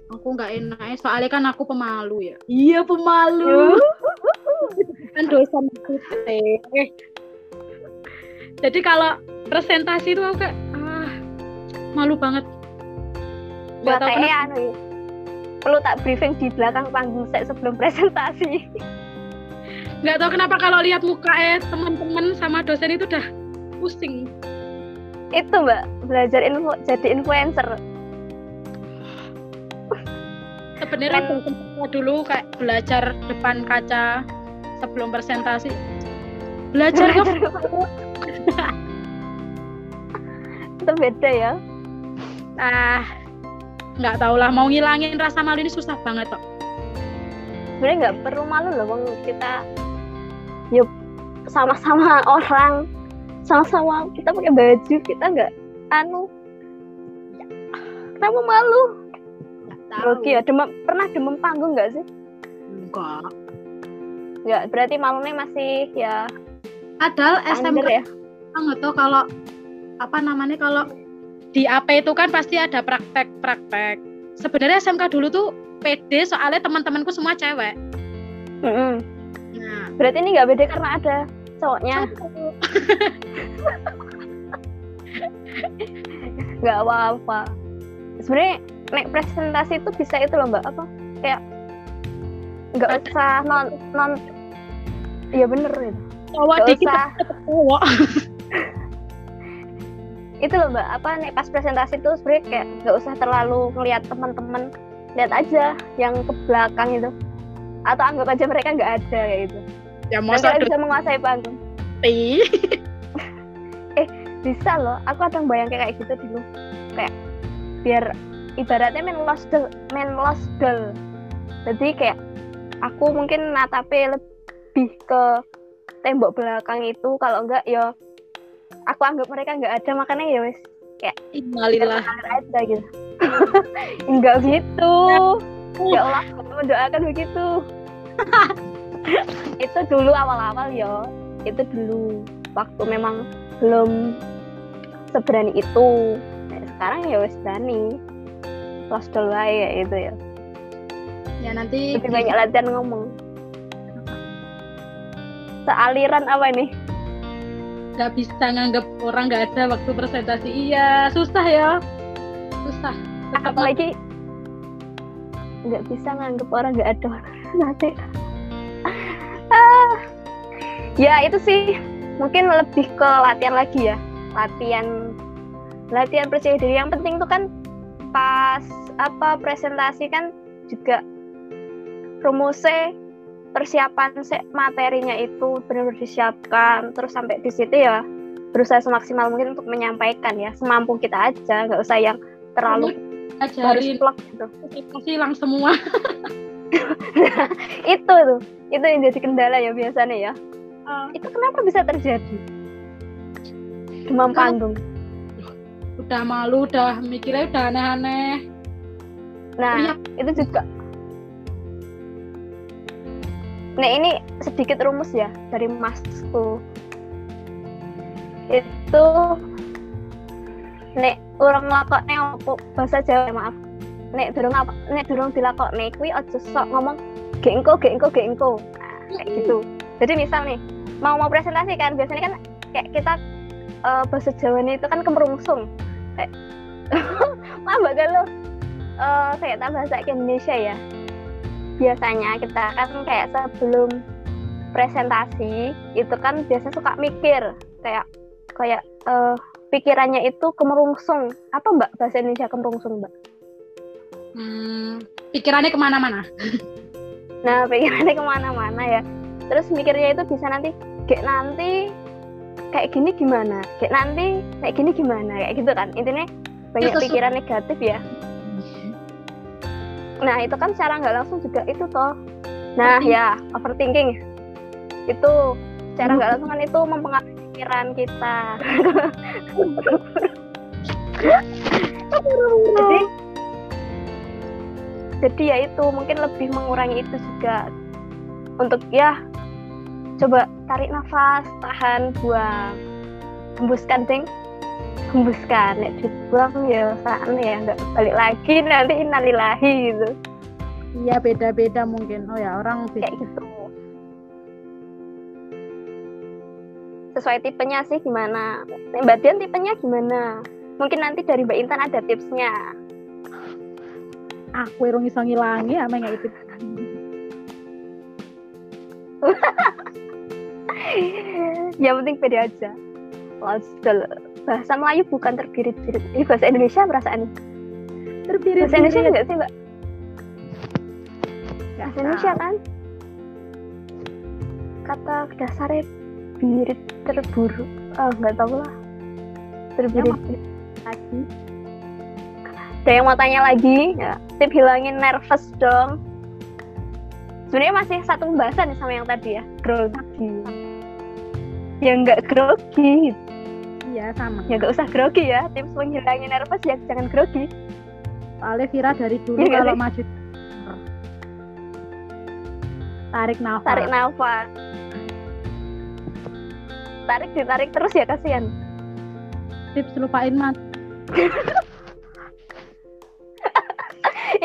[SPEAKER 4] aku nggak enak soalnya kan aku pemalu ya. Iya pemalu. Kan dosen eh. jadi kalau presentasi itu aku kayak ah malu banget. Nggak
[SPEAKER 3] buat
[SPEAKER 4] tahu kenapa.
[SPEAKER 3] anu ya. perlu tak briefing di belakang panggung saya sebelum presentasi
[SPEAKER 4] nggak tahu kenapa kalau lihat muka eh teman-teman sama dosen itu udah pusing.
[SPEAKER 3] Itu mbak. Belajar info jadi influencer.
[SPEAKER 4] Sebenarnya
[SPEAKER 3] Kan-
[SPEAKER 4] dulu kayak belajar depan kaca sebelum presentasi. Belajar kok
[SPEAKER 3] itu beda ya.
[SPEAKER 4] Ah nggak tahu lah. Mau ngilangin rasa malu ini susah banget kok.
[SPEAKER 3] Sebenarnya nggak perlu malu loh kita yuk sama-sama orang. Sama-sama kita pakai baju kita nggak anu kenapa malu? Grogi ya demam pernah demam panggung nggak sih?
[SPEAKER 4] Enggak
[SPEAKER 3] nggak berarti malunya masih ya
[SPEAKER 4] padahal SMK
[SPEAKER 3] ya?
[SPEAKER 4] Nggak tahu kalau apa namanya kalau di AP itu kan pasti ada praktek-praktek. Sebenarnya SMK dulu tuh pede soalnya teman-temanku semua cewek.
[SPEAKER 3] Mm-mm.
[SPEAKER 4] nah
[SPEAKER 3] berarti ini nggak beda karena ada cowoknya. Nggak apa-apa. Sebenarnya naik presentasi itu bisa itu loh mbak. Apa? Kayak nggak usah non non ya bener gitu.
[SPEAKER 4] Cowok dikit cowok.
[SPEAKER 3] Itu loh mbak. Apa nih pas presentasi tuh sebenarnya kayak nggak usah terlalu ngelihat teman-teman. Lihat aja yang ke belakang itu. Atau anggap aja mereka nggak ada kayak gitu
[SPEAKER 4] ya masa
[SPEAKER 3] kalian bisa menguasai panggung.
[SPEAKER 4] Doi
[SPEAKER 3] bisa loh. Aku ada yang bayang kayak gitu dulu. Kayak biar ibaratnya main lost doll main lost doll jadi kayak aku mungkin natape lebih ke tembok belakang itu. Kalau enggak ya aku anggap mereka nggak ada. Makanya ya wes
[SPEAKER 4] Innalillah
[SPEAKER 3] mengalir aja gitu. Enggak gitu. Ya Allah aku mendoakan begitu itu dulu awal-awal ya itu dulu. Waktu memang belum seberani itu. Nah, sekarang ya wes berani. Doll wae ya itu ya
[SPEAKER 4] ya nanti
[SPEAKER 3] lebih banyak latihan ngomong. Sealiran apa ini?
[SPEAKER 4] Nggak bisa nganggap orang nggak ada waktu presentasi. Iya susah ya susah. Tetap
[SPEAKER 3] apalagi nggak bisa nganggep orang nggak ada nanti. Ya itu sih. Mungkin lebih ke latihan lagi ya. Latihan latihan percaya diri. Yang penting tuh kan pas apa presentasi kan juga promosi persiapan se- materinya itu benar-benar disiapkan. Terus sampai di situ ya berusaha semaksimal mungkin untuk menyampaikan ya. Semampu kita aja nggak usah yang terlalu
[SPEAKER 4] ajarin
[SPEAKER 3] plok gitu.
[SPEAKER 4] presentasi hilang semua.
[SPEAKER 3] Itu tuh. Itu yang jadi kendala ya biasanya ya
[SPEAKER 4] Ah.
[SPEAKER 3] itu kenapa bisa terjadi? Demam panggung.
[SPEAKER 4] udah malu udah mikirnya udah aneh-aneh.
[SPEAKER 3] Nah
[SPEAKER 4] Iya.
[SPEAKER 3] itu juga. Nah ini sedikit rumus ya dari masku. Itu nek orang ngelakokne opo? Bahasa Jawa maaf. Nek durung apa nek durung dilakokne kuwi aja sok ngomong gek engko gek engko gek engko. Nah, kayak gitu. Jadi misal nih mau mau presentasi kan biasanya kan kayak kita eh, bahasa Jawa itu kan kemerungsung. Kayak maaf mbak Galuh. Eh kayak tak bahasa ke Indonesia ya. Biasanya kita kan kayak sebelum presentasi itu kan biasanya suka mikir. Kayak kayak eh, pikirannya itu kemerungsung. Apa mbak bahasa Indonesia kemerungsung mbak?
[SPEAKER 4] Hmm, pikirannya ke mana-mana?
[SPEAKER 3] Nah pikirannya ke mana-mana ya terus mikirnya itu bisa nanti kayak nanti kayak gini gimana? Kayak nanti kayak gini gimana? Kayak gitu kan. Intinya banyak
[SPEAKER 5] Itu
[SPEAKER 3] pikiran negatif ya. Nah itu kan secara nggak langsung juga itu toh. Nah ya overthinking. Itu secara nggak langsung kan itu mempengaruhi pikiran kita. Jadi jadi ya itu mungkin lebih mengurangi itu juga untuk ya coba tarik nafas tahan buang. Hembuskan ding hembuskan. Nek dibuang ya saan ya nggak balik lagi. Nanti innalillahi gitu.
[SPEAKER 4] Iya beda-beda mungkin. Oh ya orang beda.
[SPEAKER 3] kayak gitu. Sesuai tipenya sih gimana? Mbak Dian tipenya gimana? Mungkin nanti dari Mbak Intan ada tipsnya.
[SPEAKER 4] Aku irung iso ngilangi ya emang itu.
[SPEAKER 3] yang penting pede aja. Bahasa Melayu bukan terbirit-birit. Ini bahasa Indonesia perasaan
[SPEAKER 4] Terpirit.
[SPEAKER 3] bahasa Indonesia enggak sih Mbak? Bahasa Indonesia kan? Kata dasarnya birit terburu ah nggak tahu lah. Terbirit.
[SPEAKER 4] Lagi.
[SPEAKER 3] ada yang mau tanya lagi? Ya tip hilangin nervous dong sebenarnya masih satu pembahasan nih sama yang tadi ya grogi. Ya nggak grogi.
[SPEAKER 4] Iya sama.
[SPEAKER 3] ya nggak usah grogi ya. Tips menghilangin nervous ya jangan grogi.
[SPEAKER 4] Soalnya Vira dari dulu
[SPEAKER 3] nggak
[SPEAKER 4] kalau maju tarik nafas.
[SPEAKER 3] tarik nafas. Tarik ditarik terus ya kasihan.
[SPEAKER 4] Tips lupain mat.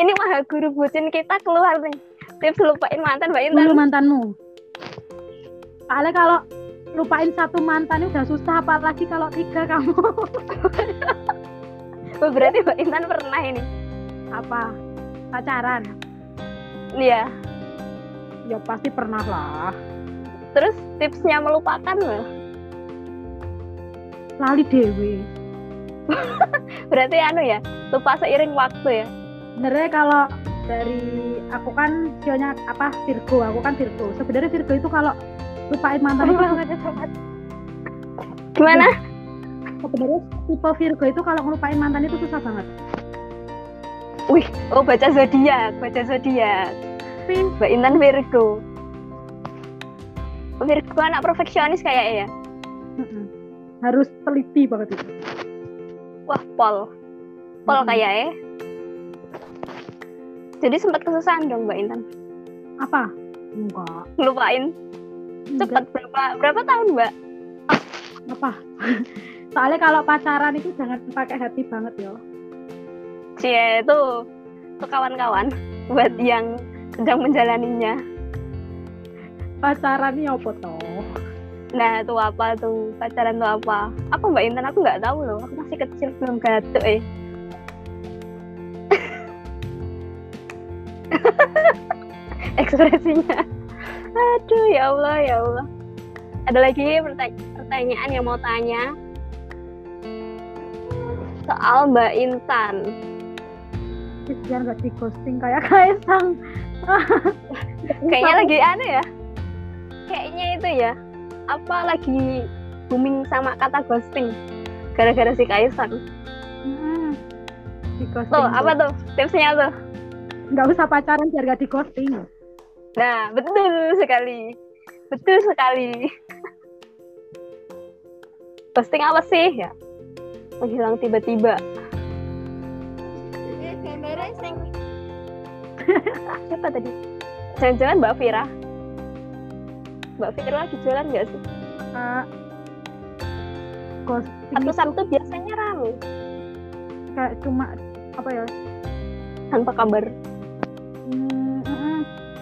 [SPEAKER 3] ini maha guru bucin kita keluar nih tips lupain mantan mbak
[SPEAKER 4] Dulu
[SPEAKER 3] Intan
[SPEAKER 4] mantanmu. Soalnya kalau lupain satu mantan itu udah susah apalagi kalau tiga kamu.
[SPEAKER 3] Oh, berarti mbak Intan pernah ini?
[SPEAKER 4] Apa? Pacaran?
[SPEAKER 3] Iya.
[SPEAKER 4] Ya pasti pernah lah.
[SPEAKER 3] Terus tipsnya melupakan loh
[SPEAKER 4] lali dewi.
[SPEAKER 3] Berarti anu ya lupa seiring waktu ya?
[SPEAKER 4] Sebenarnya kalau dari aku kan sionya apa Virgo. Aku kan Virgo. Sebenarnya Virgo itu kalau lupain mantan itu
[SPEAKER 3] gimana?
[SPEAKER 4] Sebenarnya tipe Virgo itu kalau ngelupain mantan itu susah banget.
[SPEAKER 3] Wih oh baca zodiak baca zodiak. Mbak Intan Virgo. Virgo anak perfeksionis kayaknya ya?
[SPEAKER 4] Harus teliti banget itu.
[SPEAKER 3] Wah pol. Pol
[SPEAKER 4] Mm-mm.
[SPEAKER 3] kayaknya jadi sempat kesusahan dong mbak Intan
[SPEAKER 4] apa enggak
[SPEAKER 3] ngelupain cepet
[SPEAKER 4] enggak
[SPEAKER 3] berapa berapa tahun mbak
[SPEAKER 4] apa soalnya kalau pacaran itu jangan pakai hati banget ya
[SPEAKER 3] Cie itu tuh kawan-kawan buat yang sedang menjalaninya
[SPEAKER 4] pacaran ini apa toh
[SPEAKER 3] Nah, itu apa tuh? Pacaran tuh apa? Apa Mbak Intan? Aku nggak tahu loh. Aku masih kecil belum gatuk eh. Ekspresinya. Aduh, ya Allah, ya Allah. Ada lagi perta- pertanyaan yang mau tanya soal Mbak Intan.
[SPEAKER 4] Biar nggak di ghosting kayak Kaisang
[SPEAKER 3] Kayaknya lagi aneh ya. Kayaknya itu ya. Apa lagi booming sama kata ghosting gara-gara si Kaisang.
[SPEAKER 4] Hmm, di ghosting
[SPEAKER 3] Tuh, apa tuh tipsnya tuh?
[SPEAKER 4] Nggak usah pacaran biar nggak di ghosting
[SPEAKER 3] Nah, betul sekali. Betul sekali. Posting apa sih ya? Menghilang tiba-tiba. Siapa tadi? Jangan-jangan Mbak Vira. Mbak Vira lagi jalan nggak sih?
[SPEAKER 4] Kak, ghosting itu
[SPEAKER 3] biasanya rame
[SPEAKER 4] kayak cuma apa ya
[SPEAKER 3] tanpa kabar.
[SPEAKER 4] Hmm,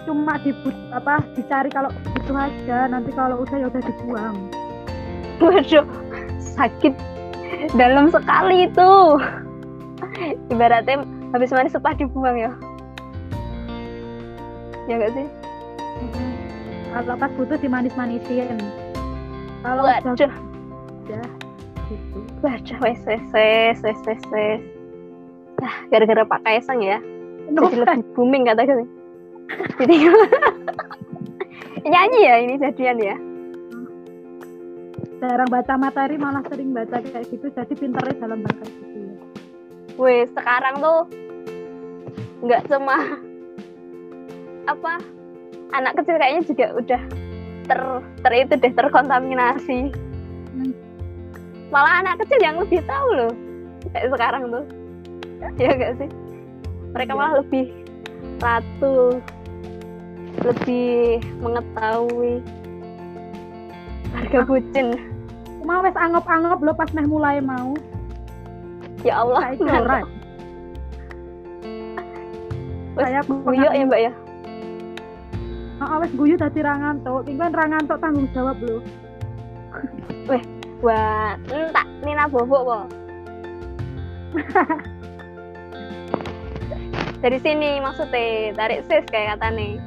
[SPEAKER 4] cuma dibut apa dicari kalau itu aja nanti kalau udah ya udah dibuang
[SPEAKER 3] Waduh, sakit dalam sekali itu. Ibaratnya habis mandi sepah dibuang ya. Ya nggak sih?
[SPEAKER 4] Kalau pas butuh dimanis-manisin kalau udah
[SPEAKER 3] Waduh,
[SPEAKER 4] udah gitu
[SPEAKER 3] waduh, wes wes wes wes wes wes. Nah, gara-gara Pak Kaisang ya, jadi lebih booming katanya. Jadi nyanyi ya ini jadian ya.
[SPEAKER 4] jarang baca materi malah sering baca kayak gitu jadi pinternya dalam bahasa gitu ya
[SPEAKER 3] weh sekarang tuh nggak cuma apa anak kecil kayaknya juga udah ter ter itu deh terkontaminasi
[SPEAKER 5] Hmm.
[SPEAKER 3] malah anak kecil yang lebih tahu loh kayak sekarang tuh ya gak sih mereka
[SPEAKER 5] Iya.
[SPEAKER 3] malah lebih ratu lebih mengetahui harga bucin
[SPEAKER 4] Cuma wes anggap-anggap lo pas meh mulai mau.
[SPEAKER 3] ya Allah. Wes
[SPEAKER 4] Saya
[SPEAKER 3] guyu ya mbak ya
[SPEAKER 4] Heeh, wes guyu dadi ra ngantuk. Iki kan ra ngantuk tanggung jawab lho.
[SPEAKER 3] buat entak Nina Bobo kok dari sini maksudnya tarik sis kayak kata nih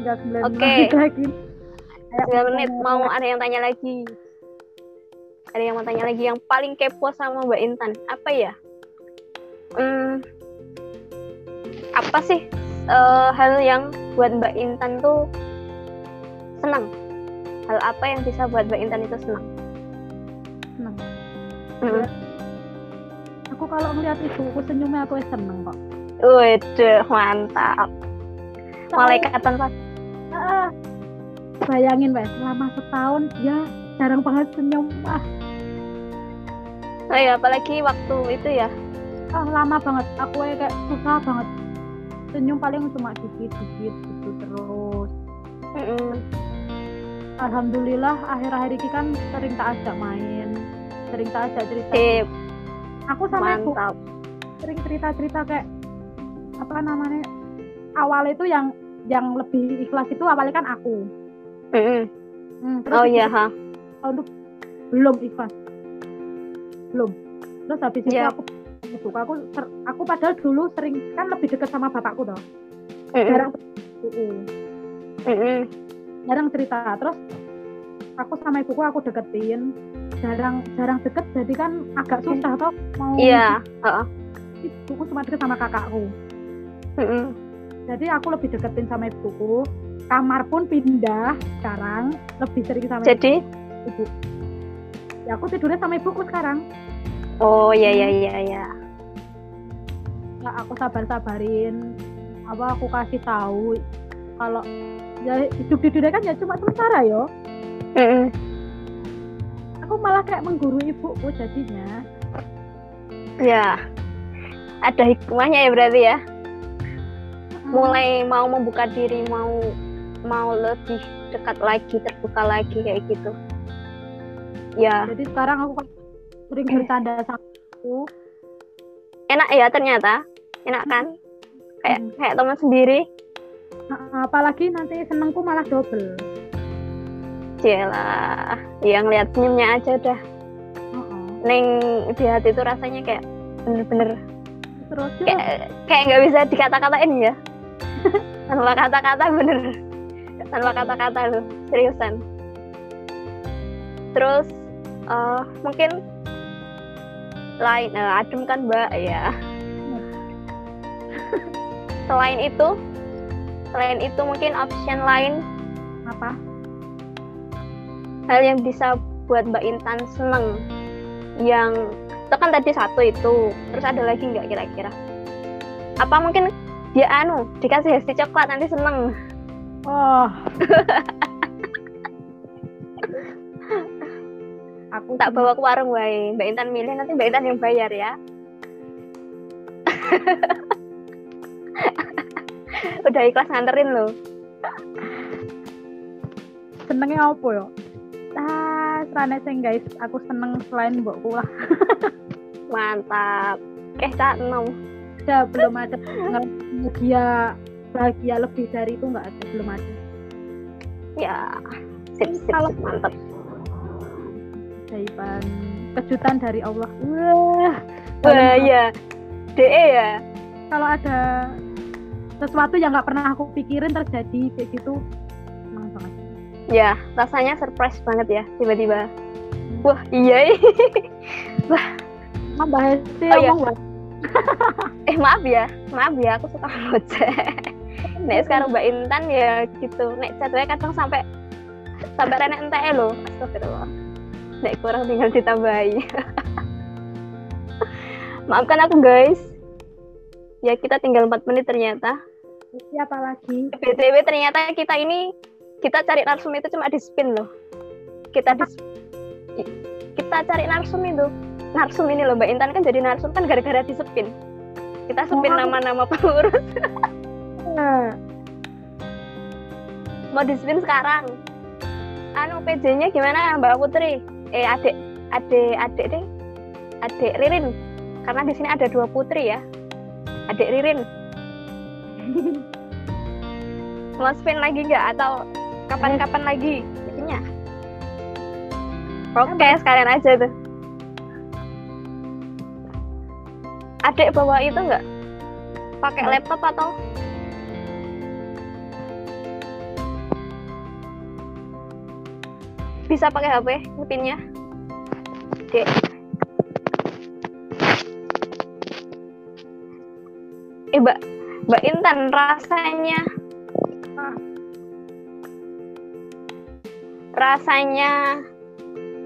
[SPEAKER 4] Enggak 9
[SPEAKER 3] Oke.
[SPEAKER 4] menit lagi. Kayak
[SPEAKER 3] 9 menit mau ada yang tanya lagi ada yang mau tanya lagi yang paling kepo sama Mbak Intan apa ya hmm, apa sih eh, hal yang buat Mbak Intan tuh senang hal apa yang bisa buat Mbak Intan itu senang
[SPEAKER 4] seneng.
[SPEAKER 3] Hmm.
[SPEAKER 4] Aku kalau ngeliat ibuku senyumnya aku seneng kok.
[SPEAKER 3] Waduh, mantap. Malaikatan pas.
[SPEAKER 4] Ah, bayangin wes selama setahun dia jarang banget senyum. Ah,
[SPEAKER 3] Oh ya, apalagi waktu itu ya.
[SPEAKER 4] ah lama banget. Aku kayak susah banget. Senyum paling cuma dikit-dikit gitu terus.
[SPEAKER 3] Mm-mm.
[SPEAKER 4] Alhamdulillah akhir-akhir ini kan sering tak ajak main, sering tak ajak cerita.
[SPEAKER 3] Sip,
[SPEAKER 4] Aku sama ibu
[SPEAKER 3] mantap.
[SPEAKER 4] sering cerita-cerita kayak apa namanya awal itu yang yang lebih ikhlas itu awalnya kan aku.
[SPEAKER 3] Mm-mm.
[SPEAKER 4] Hmm, terus
[SPEAKER 3] Oh iya, ha.
[SPEAKER 4] untuk belum ikhlas belum terus habis itu
[SPEAKER 3] Iya.
[SPEAKER 4] aku ibu aku ser- aku padahal dulu sering kan lebih dekat sama bapakku
[SPEAKER 3] Mm-mm.
[SPEAKER 4] jarang
[SPEAKER 3] Mm-mm.
[SPEAKER 4] jarang cerita terus aku sama ibuku aku deketin jarang jarang deket jadi kan agak susah toh mau
[SPEAKER 3] Iya, heeh.
[SPEAKER 4] ibuku cuma deket sama kakakku Jadi aku lebih deketin sama ibuku. Kamar pun pindah sekarang lebih sering sama
[SPEAKER 3] Jadi,
[SPEAKER 4] ibu ya aku tidurnya sama ibuku sekarang.
[SPEAKER 3] Oh iya iya iya iya.
[SPEAKER 4] nggak aku sabar-sabarin. Apa aku kasih tahu. Kalau ya hidup di dunia kan ya cuma sementara yo.
[SPEAKER 3] Mm-mm.
[SPEAKER 4] aku malah kayak menggurui ibuku jadinya.
[SPEAKER 3] Ya. Ada hikmahnya ya berarti ya. Mulai mau membuka diri, mau mau lebih dekat lagi, terbuka lagi kayak gitu. Ya,
[SPEAKER 4] jadi sekarang aku kan sering bercanda sama aku
[SPEAKER 3] enak ya ternyata. Enak kan? Kayak
[SPEAKER 4] Hmm.
[SPEAKER 3] kayak teman sendiri.
[SPEAKER 4] Nah, apalagi nanti senengku malah double
[SPEAKER 3] Cila, yang lihat senyumnya aja udah neng di hati itu rasanya kayak bener-bener
[SPEAKER 4] terus ya,
[SPEAKER 3] kayak kayak nggak bisa dikata-katain ya tanpa kata-kata bener. Tanpa kata-kata loh seriusan. Terus eh, mungkin lain eh, adem kan mbak? Ya selain itu selain itu mungkin option lain
[SPEAKER 4] apa?
[SPEAKER 3] Hal yang bisa buat Mbak Intan seneng. Yang itu kan tadi satu itu. Terus ada lagi nggak kira-kira? Apa mungkin dia anu dikasih hesti coklat nanti seneng.
[SPEAKER 4] Oh aku
[SPEAKER 3] tak bawa ke warung wae Mbak Intan milih nanti Mbak Intan yang bayar ya. Udah ikhlas nganterin loh
[SPEAKER 4] senengnya apa ya ah. Serane sing guys aku seneng selain mbokku lah
[SPEAKER 3] mantap. Oke, cak nom
[SPEAKER 4] ada belum ada bahagia bahagia lebih dari itu nggak ada belum ada.
[SPEAKER 3] Ya sip sip,
[SPEAKER 4] Kalau-
[SPEAKER 3] sip mantap.
[SPEAKER 4] Kejutan dari Allah. Wah
[SPEAKER 3] wah ya DE ya?
[SPEAKER 4] Kalau ada sesuatu yang nggak pernah aku pikirin terjadi kayak gitu senang banget.
[SPEAKER 3] Ya rasanya surprise banget ya tiba-tiba. Wah iya. Ih.
[SPEAKER 4] nambah Hesti
[SPEAKER 3] Oh, iya. eh maaf ya maaf ya aku suka ngoceh nek sekarang Mbak Intan ya gitu nek jatuhnya kadang sampai sampai renek ente loh astagfirullah nek kurang tinggal ditambahi Maafkan aku guys. Ya kita tinggal 4 menit ternyata.
[SPEAKER 4] Siapa lagi?
[SPEAKER 3] BTW ternyata kita ini kita cari narsum itu cuma di spin loh. Kita di kita cari narsum itu. Narsum ini loh Mbak Intan kan jadi narsum kan gara-gara di spin. Kita spin
[SPEAKER 4] Oh.
[SPEAKER 3] nama-nama pengurus.
[SPEAKER 4] Nah,
[SPEAKER 3] Mau di spin sekarang. Anu PJ-nya gimana Mbak Putri? Eh adik adik adik deh. Adik Ririn. Karena di sini ada dua putri ya. Adik Ririn. Mau spin lagi nggak atau kapan-kapan lagi bikinnya? Oke, sekalian aja tuh. Adik bawa itu nggak? Pakai laptop atau? Bisa pakai HP ngepinnya? Dek. Eh, Mbak, Mbak Intan rasanya
[SPEAKER 4] Ah.
[SPEAKER 3] rasanya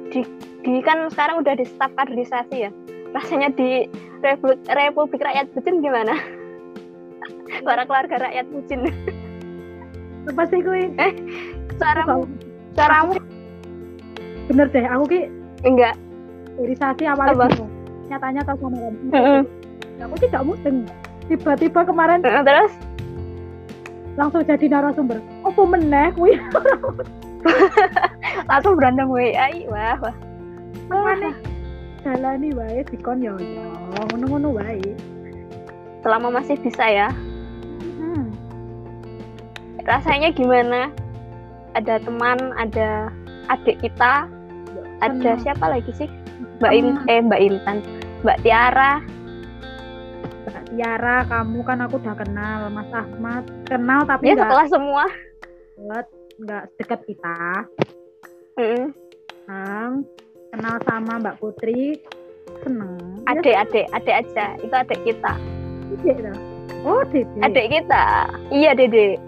[SPEAKER 3] di, di kan sekarang udah di staf kaderisasi ya rasanya di Republik, Republik Rakyat Bucin gimana para keluarga rakyat bucin
[SPEAKER 4] apa sih kuwi?
[SPEAKER 3] suaramu suaramu
[SPEAKER 4] Bener deh, aku ki
[SPEAKER 3] enggak
[SPEAKER 4] irisasi awalnya. Nyatanya tahu sama kamu.
[SPEAKER 3] Heeh.
[SPEAKER 4] Aku sih gak mudeng. Tiba-tiba kemarin
[SPEAKER 3] terus
[SPEAKER 4] langsung jadi narasumber. Apa meneh kuwi?
[SPEAKER 3] langsung berantem ih, wah wah
[SPEAKER 4] Makane jalani wae dikon yo yo. Ngono-ngono wae.
[SPEAKER 3] selama masih bisa ya
[SPEAKER 4] Hmm.
[SPEAKER 3] rasanya gimana ada teman ada adik kita ada
[SPEAKER 4] Senang.
[SPEAKER 3] siapa lagi sih Mbak In eh Mbak Intan Mbak Tiara
[SPEAKER 4] Mbak Tiara, kamu kan aku udah kenal, Mas Ahmad kenal tapi
[SPEAKER 3] ya setelah semua
[SPEAKER 4] deket, nggak dekat kita.
[SPEAKER 3] Mm-mm.
[SPEAKER 4] Senang. Kenal sama Mbak Putri, seneng. Ya,
[SPEAKER 3] adik adik adik aja. Itu adik kita.
[SPEAKER 4] Dede. Oh, Dede.
[SPEAKER 3] adik kita. Iya dede.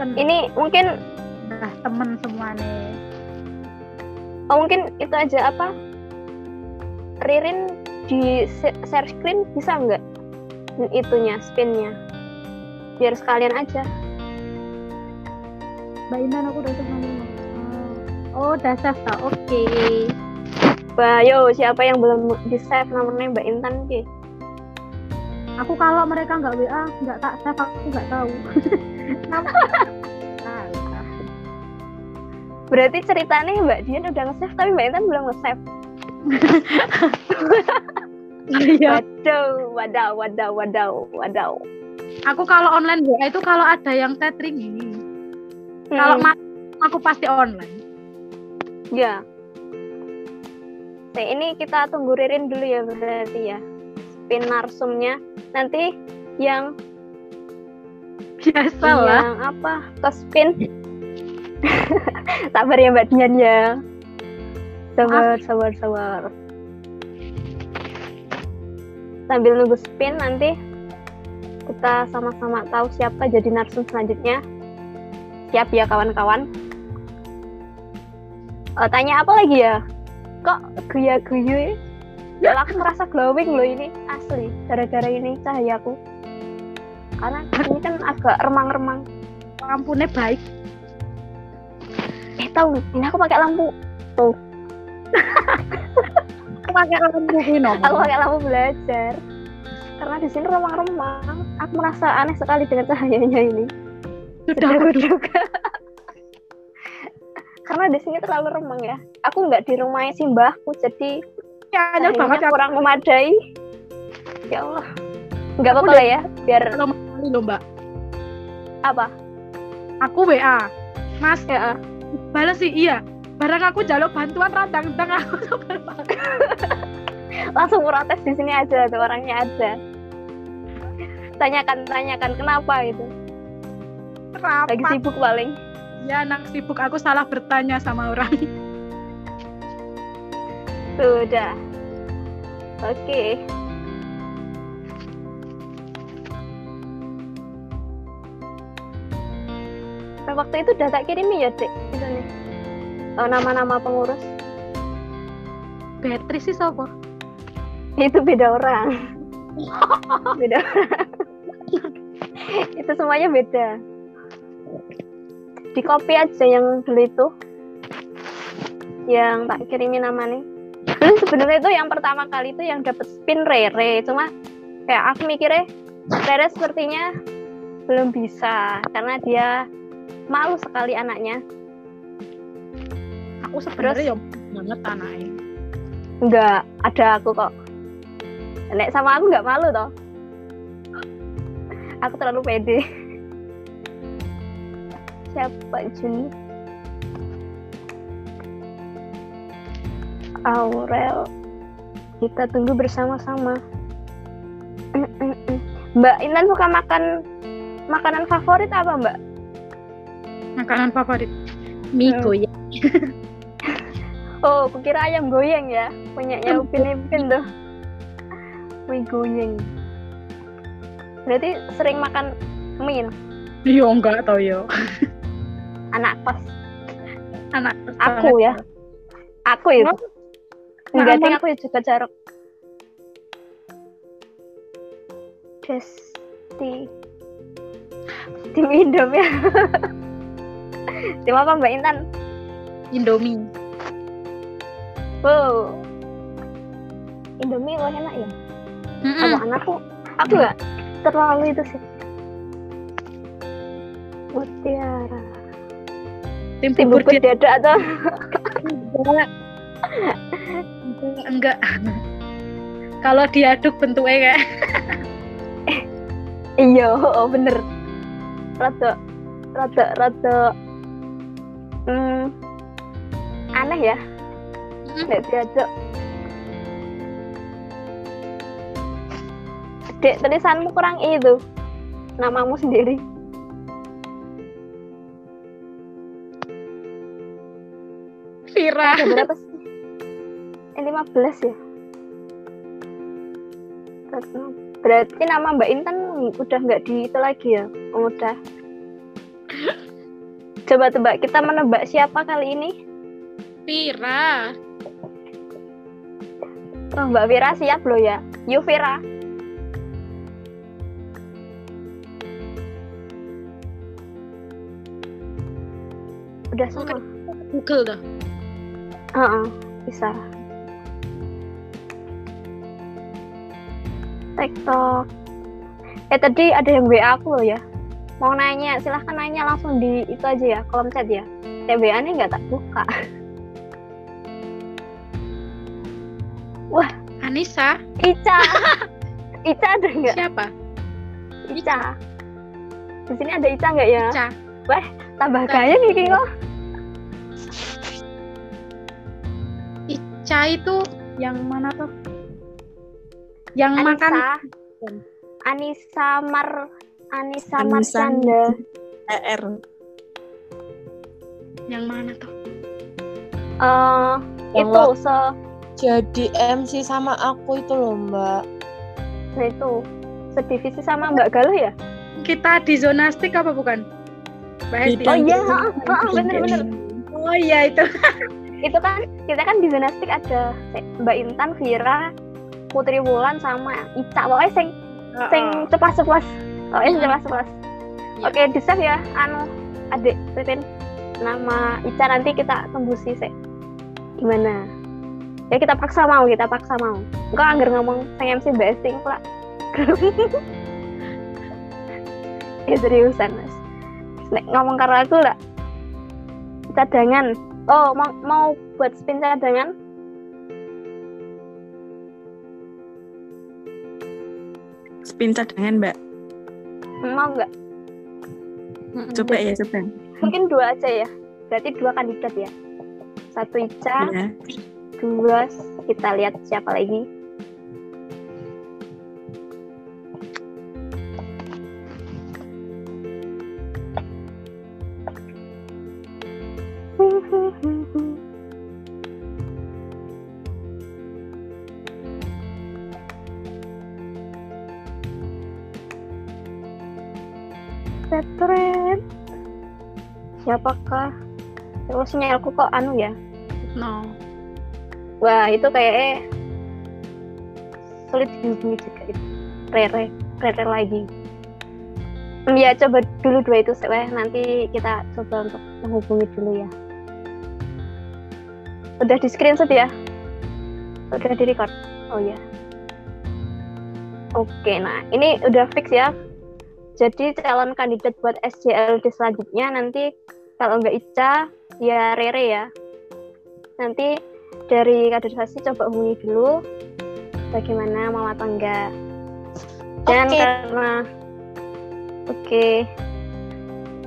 [SPEAKER 3] Ini mungkin
[SPEAKER 4] udah temen semua nih.
[SPEAKER 3] oh, mungkin itu aja. Apa? Ririn di share screen bisa nggak? Itunya spinnya. Biar sekalian aja
[SPEAKER 4] Mbak Intan aku udah sama Mama. Oh, udah save tak? Oke.
[SPEAKER 3] Bah, yo siapa yang belum di save nomornya Mbak Intan ki
[SPEAKER 4] Aku kalau mereka nggak WA, nggak tak save, aku nggak tahu. Nah,
[SPEAKER 3] berarti ceritanya Mbak Dian udah nge-save tapi Mbak Intan belum nge-save
[SPEAKER 4] Iya.
[SPEAKER 3] Waduh, wadaw, wadaw, wadaw, wadaw.
[SPEAKER 5] Aku kalau online WA itu kalau ada yang tethering ini. Kalau
[SPEAKER 3] Hmm,
[SPEAKER 5] ma- aku pasti online.
[SPEAKER 3] ya. Nah, ini kita tunggu Ririn dulu ya berarti ya. Spin narsumnya. Nanti yang
[SPEAKER 5] Biasa lah.
[SPEAKER 3] yang apa? Ke spin. sabar ya Mbak Dian ya. Sabar, sabar, sabar. Sambil nunggu spin nanti kita sama-sama tahu siapa jadi narsum selanjutnya. Siap ya kawan-kawan. Eh, tanya apa lagi ya? Kok guya-guyu? Ya aku merasa glowing loh ini asli gara-gara ini cahayaku. Karena ini kan agak remang-remang.
[SPEAKER 5] Lampunya baik.
[SPEAKER 3] Eh tahu ini aku pakai lampu.
[SPEAKER 5] Aku pakai lampu ini.
[SPEAKER 3] Aku pakai lampu belajar. Karena di sini remang-remang. Aku merasa aneh sekali dengan cahayanya ini.
[SPEAKER 5] Sudah aku
[SPEAKER 3] juga. Karena di sini terlalu remang ya. Aku nggak di rumahnya si mbahku, jadi
[SPEAKER 5] Anyel banget
[SPEAKER 3] cahayanya
[SPEAKER 5] ya.
[SPEAKER 3] kurang memadai. Ya Allah. Nggak apa-apa lah ya, biar
[SPEAKER 5] Kali loh mbak.
[SPEAKER 3] apa?
[SPEAKER 5] Aku WA. Mas,
[SPEAKER 3] Ya,
[SPEAKER 5] balas sih iya. Barang aku jaluk bantuan radang tang aku
[SPEAKER 3] langsung protes di sini aja tuh orangnya ada. Tanyakan, tanyakan kenapa itu. Lagi sibuk paling.
[SPEAKER 5] Ya anak sibuk aku salah bertanya sama orang.
[SPEAKER 3] Sudah. Oke. Nah, waktu itu udah tak kirimi ya, Dek. Nih. Oh, nama-nama pengurus.
[SPEAKER 5] Beatrice sih siapa?
[SPEAKER 3] itu beda orang beda orang itu semuanya beda di copy aja yang dulu itu yang tak kirimin namanya dulu sebenarnya itu yang pertama kali itu yang dapet spin Rere cuma kayak aku mikirnya Rere sepertinya belum bisa karena dia malu sekali anaknya
[SPEAKER 5] Aku sebenarnya ya banget anaknya.
[SPEAKER 3] Enggak, ada aku kok. Nek sama aku nggak malu toh. Aku terlalu pede. Siapa Juni? Aurel. Kita tunggu bersama-sama. Mm, mm, mm. Mbak Intan suka makan makanan favorit apa Mbak?
[SPEAKER 5] Makanan favorit. Mie
[SPEAKER 3] Hmm.
[SPEAKER 5] goyang.
[SPEAKER 3] Oh, kukira ayam goyang ya. Punyanya Upin Ipin tuh. Mie goyang. Berarti sering makan mie
[SPEAKER 5] Yo enggak tau yo.
[SPEAKER 3] anak kos.
[SPEAKER 5] Anak
[SPEAKER 3] Aku ya. Aku itu. Enggak,
[SPEAKER 5] Aman.
[SPEAKER 3] ding aku juga jarok. Desti. Tim Indom ya. Tim apa Mbak Intan?
[SPEAKER 5] Indomie.
[SPEAKER 3] Wow. Indomie lo enak ya?
[SPEAKER 5] Mm-mm.
[SPEAKER 3] Kalau anakku, aku nggak terlalu itu sih. Mutiara.
[SPEAKER 5] Tim
[SPEAKER 3] Tim
[SPEAKER 5] bubur
[SPEAKER 3] bubur
[SPEAKER 5] dia
[SPEAKER 3] dada atau
[SPEAKER 5] enggak. enggak. Kalau diaduk bentuknya kayak
[SPEAKER 3] iya, oh, bener. Rada, rada, rada. Hmm, aneh ya, nggak diajak. Dek, tulisanmu kurang itu. Namamu sendiri. Ada berapa sih? Eh, 15 ya? Berarti nama Mbak Intan udah nggak di itu lagi ya? Oh, udah. Coba tebak, kita menebak siapa kali ini?
[SPEAKER 5] Vira.
[SPEAKER 3] Oh, Mbak Vira siap loh ya. Yuk Vira. Udah semua.
[SPEAKER 5] Google dah.
[SPEAKER 3] Heeh, bisa. TikTok. Eh tadi ada yang WA aku loh ya. Mau nanya, silahkan nanya langsung di itu aja ya, kolom chat ya. TBA nya nggak tak buka.
[SPEAKER 5] Anissa.
[SPEAKER 3] Ica. Ica ada nggak?
[SPEAKER 5] Siapa?
[SPEAKER 3] Ica. Di sini ada Ica nggak ya?
[SPEAKER 5] Ica.
[SPEAKER 3] Tambah kaya nih Kiko.
[SPEAKER 5] Ica itu yang mana tuh? Yang makan
[SPEAKER 3] Anissa. Anissa Mar Anissa
[SPEAKER 6] Anissa.
[SPEAKER 3] Marcanda.
[SPEAKER 6] ER.
[SPEAKER 5] yang mana tuh?
[SPEAKER 3] Eh itu
[SPEAKER 7] Yang
[SPEAKER 3] se
[SPEAKER 7] jadi MC sama aku itu loh mbak
[SPEAKER 3] nah itu sedivisi sama Mbak Galuh ya?
[SPEAKER 5] Kita di zonastik apa bukan? Mbak Hesti.
[SPEAKER 3] Oh iya, heeh, heeh, bener-bener.
[SPEAKER 5] Oh iya itu.
[SPEAKER 3] Itu kan kita kan di Zenastik ada Mbak Intan, Vira, Putri Wulan sama Ica. Pokoknya sing sing cepat-cepat. Pokoknya sing cepat-cepat.
[SPEAKER 5] Iya.
[SPEAKER 3] Oke, di save ya anu adik Titin nama Ica nanti kita tembusi sih. Gimana? Ya kita paksa mau, kita paksa mau. Enggak anggar ngomong sing MC Mbak Esti pula. ya seriusan mas. Nek ngomong karo aku lah cadangan. Oh, mau mau buat spin cadangan?
[SPEAKER 6] Spin cadangan, Mbak.
[SPEAKER 3] Mau nggak?
[SPEAKER 6] Coba ya, coba.
[SPEAKER 3] Mungkin dua aja ya. Berarti dua kandidat ya. Satu Ica,
[SPEAKER 6] Ya.
[SPEAKER 3] dua kita lihat siapa lagi. Setret. Siapakah? Terus sinyalku kok anu ya?
[SPEAKER 5] No.
[SPEAKER 3] wah itu kayaknya sulit dihubungi juga itu rere rere lagi ya coba dulu dua itu Weh. nanti kita coba untuk menghubungi dulu ya udah di screenshot ya? Udah di record? Oh ya oke nah ini udah fix ya. Jadi calon kandidat buat SJLD selanjutnya nanti kalau nggak Ica ya Rere ya. Nanti dari kaderisasi coba hubungi dulu bagaimana mau atau enggak dan
[SPEAKER 7] Oke.
[SPEAKER 3] karena oke.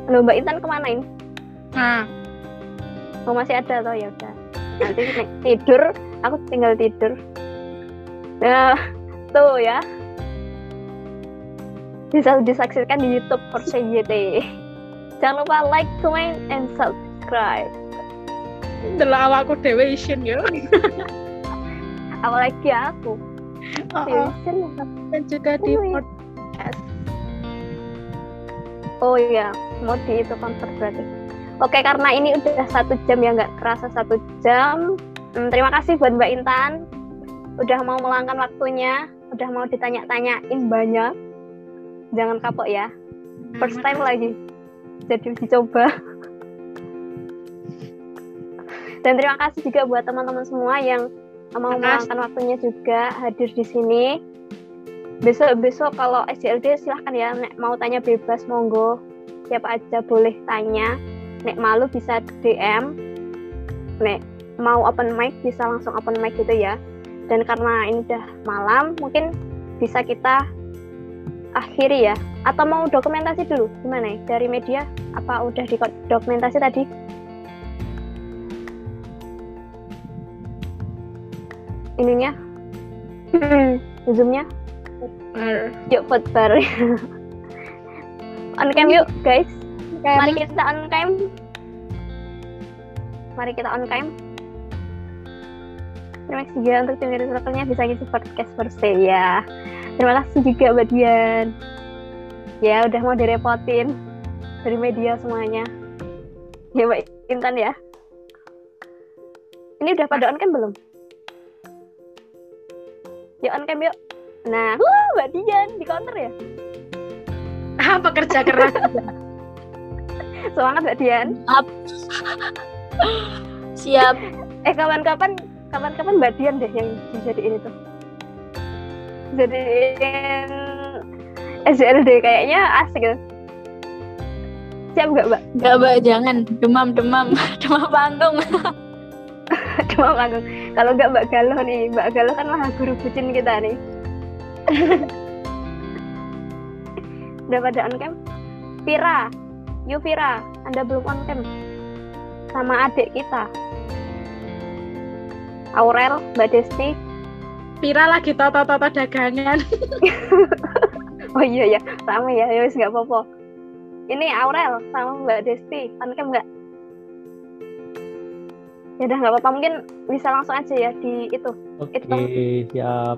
[SPEAKER 3] Loh, Mbak Intan ke mana ini?
[SPEAKER 5] Nah,
[SPEAKER 3] Oh masih ada toh? Ya udah. Nanti tidur, aku tinggal tidur. Nah, tuh ya. Bisa disaksikan di YouTube YT. Jangan lupa like, comment, and subscribe.
[SPEAKER 5] delok dhewe isin yo.
[SPEAKER 3] Apalagi aku.
[SPEAKER 5] Heeh.
[SPEAKER 3] Serius.
[SPEAKER 5] Dan juga di
[SPEAKER 3] Oh,
[SPEAKER 5] podcast.
[SPEAKER 3] Oh iya, mau di itu konser berarti. Oke, karena ini udah satu jam ya, nggak kerasa satu jam. Hmm, terima kasih buat Mbak Intan, udah mau meluangkan waktunya, udah mau ditanya-tanyain banyak. Jangan kapok ya, first time lagi, jadi uji coba. Dan terima kasih juga buat teman-teman semua yang mau meluangkan waktunya juga hadir di sini. Besok-besok kalau SJLD silahkan ya, mau tanya bebas monggo, siapa aja boleh tanya. Nek malu bisa DM, nek mau open mic bisa langsung open mic gitu ya. Dan karena ini udah malam, mungkin bisa kita akhiri ya. Atau mau dokumentasi dulu, gimana ya? Dari media, apa udah di dokumentasi tadi? Ininya? Zoomnya?
[SPEAKER 5] Bener.
[SPEAKER 3] Yuk food bar. on cam yuk guys. Mari kita on cam. Mari kita on cam. Terima kasih juga untuk tim Virus Circle-nya bisa ngisi podcast versi ya. Terima kasih juga buat Dian. Ya udah mau direpotin dari media semuanya. Ya Mbak Intan ya. Ini udah pada on cam belum? Yuk on cam yuk. Nah, wah Mbak Dian di counter ya.
[SPEAKER 5] Ah, pekerja keras.
[SPEAKER 3] Semangat Mbak Dian.
[SPEAKER 7] Siap.
[SPEAKER 3] Eh kapan-kapan kapan-kapan Mbak Dian deh yang dijadiin itu. Jadiin SLD kayaknya asik gitu. Siap nggak Mbak?
[SPEAKER 7] Enggak, Mbak, jangan. Demam, demam. Demam panggung.
[SPEAKER 3] Cuma panggung. Kalau nggak Mbak Galuh nih, Mbak Galuh kan maha guru bucin kita nih. Udah pada on cam? Vira, yuk Vira, Anda belum on cam sama adik kita. Aurel, Mbak Desti,
[SPEAKER 5] Pira lagi toto-toto dagangan.
[SPEAKER 3] Oh iya ya, sama ya, ya wis nggak apa-apa. Ini Aurel sama Mbak Desti, on cam nggak? Ya udah nggak apa-apa, mungkin bisa langsung aja ya di itu.
[SPEAKER 1] Oke,
[SPEAKER 3] Itu.
[SPEAKER 1] siap.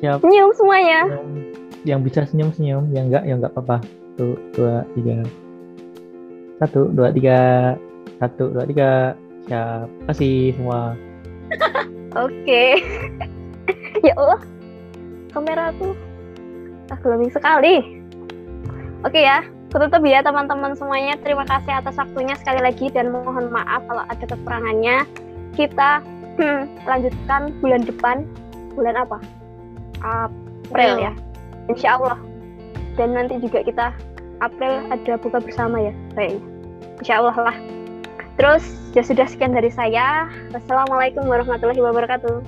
[SPEAKER 1] Siap.
[SPEAKER 3] Senyum semuanya.
[SPEAKER 1] Senyum. Yang bisa senyum-senyum, yang enggak, ya enggak apa-apa. Satu, dua, tiga. Satu, dua, tiga. Satu, dua, tiga. Siap. Kasih semua.
[SPEAKER 3] Oke. ya Allah, kameraku ah, glowing sekali. Oke ya, tutup ya teman-teman semuanya. Terima kasih atas waktunya sekali lagi dan mohon maaf kalau ada kekurangannya. Kita hmm, lanjutkan bulan depan. Bulan apa? April ya. Insya Allah. Dan nanti juga kita April ada buka bersama ya, kayaknya. Insya Allah lah. Terus ya sudah sekian dari saya. Wassalamualaikum warahmatullahi wabarakatuh.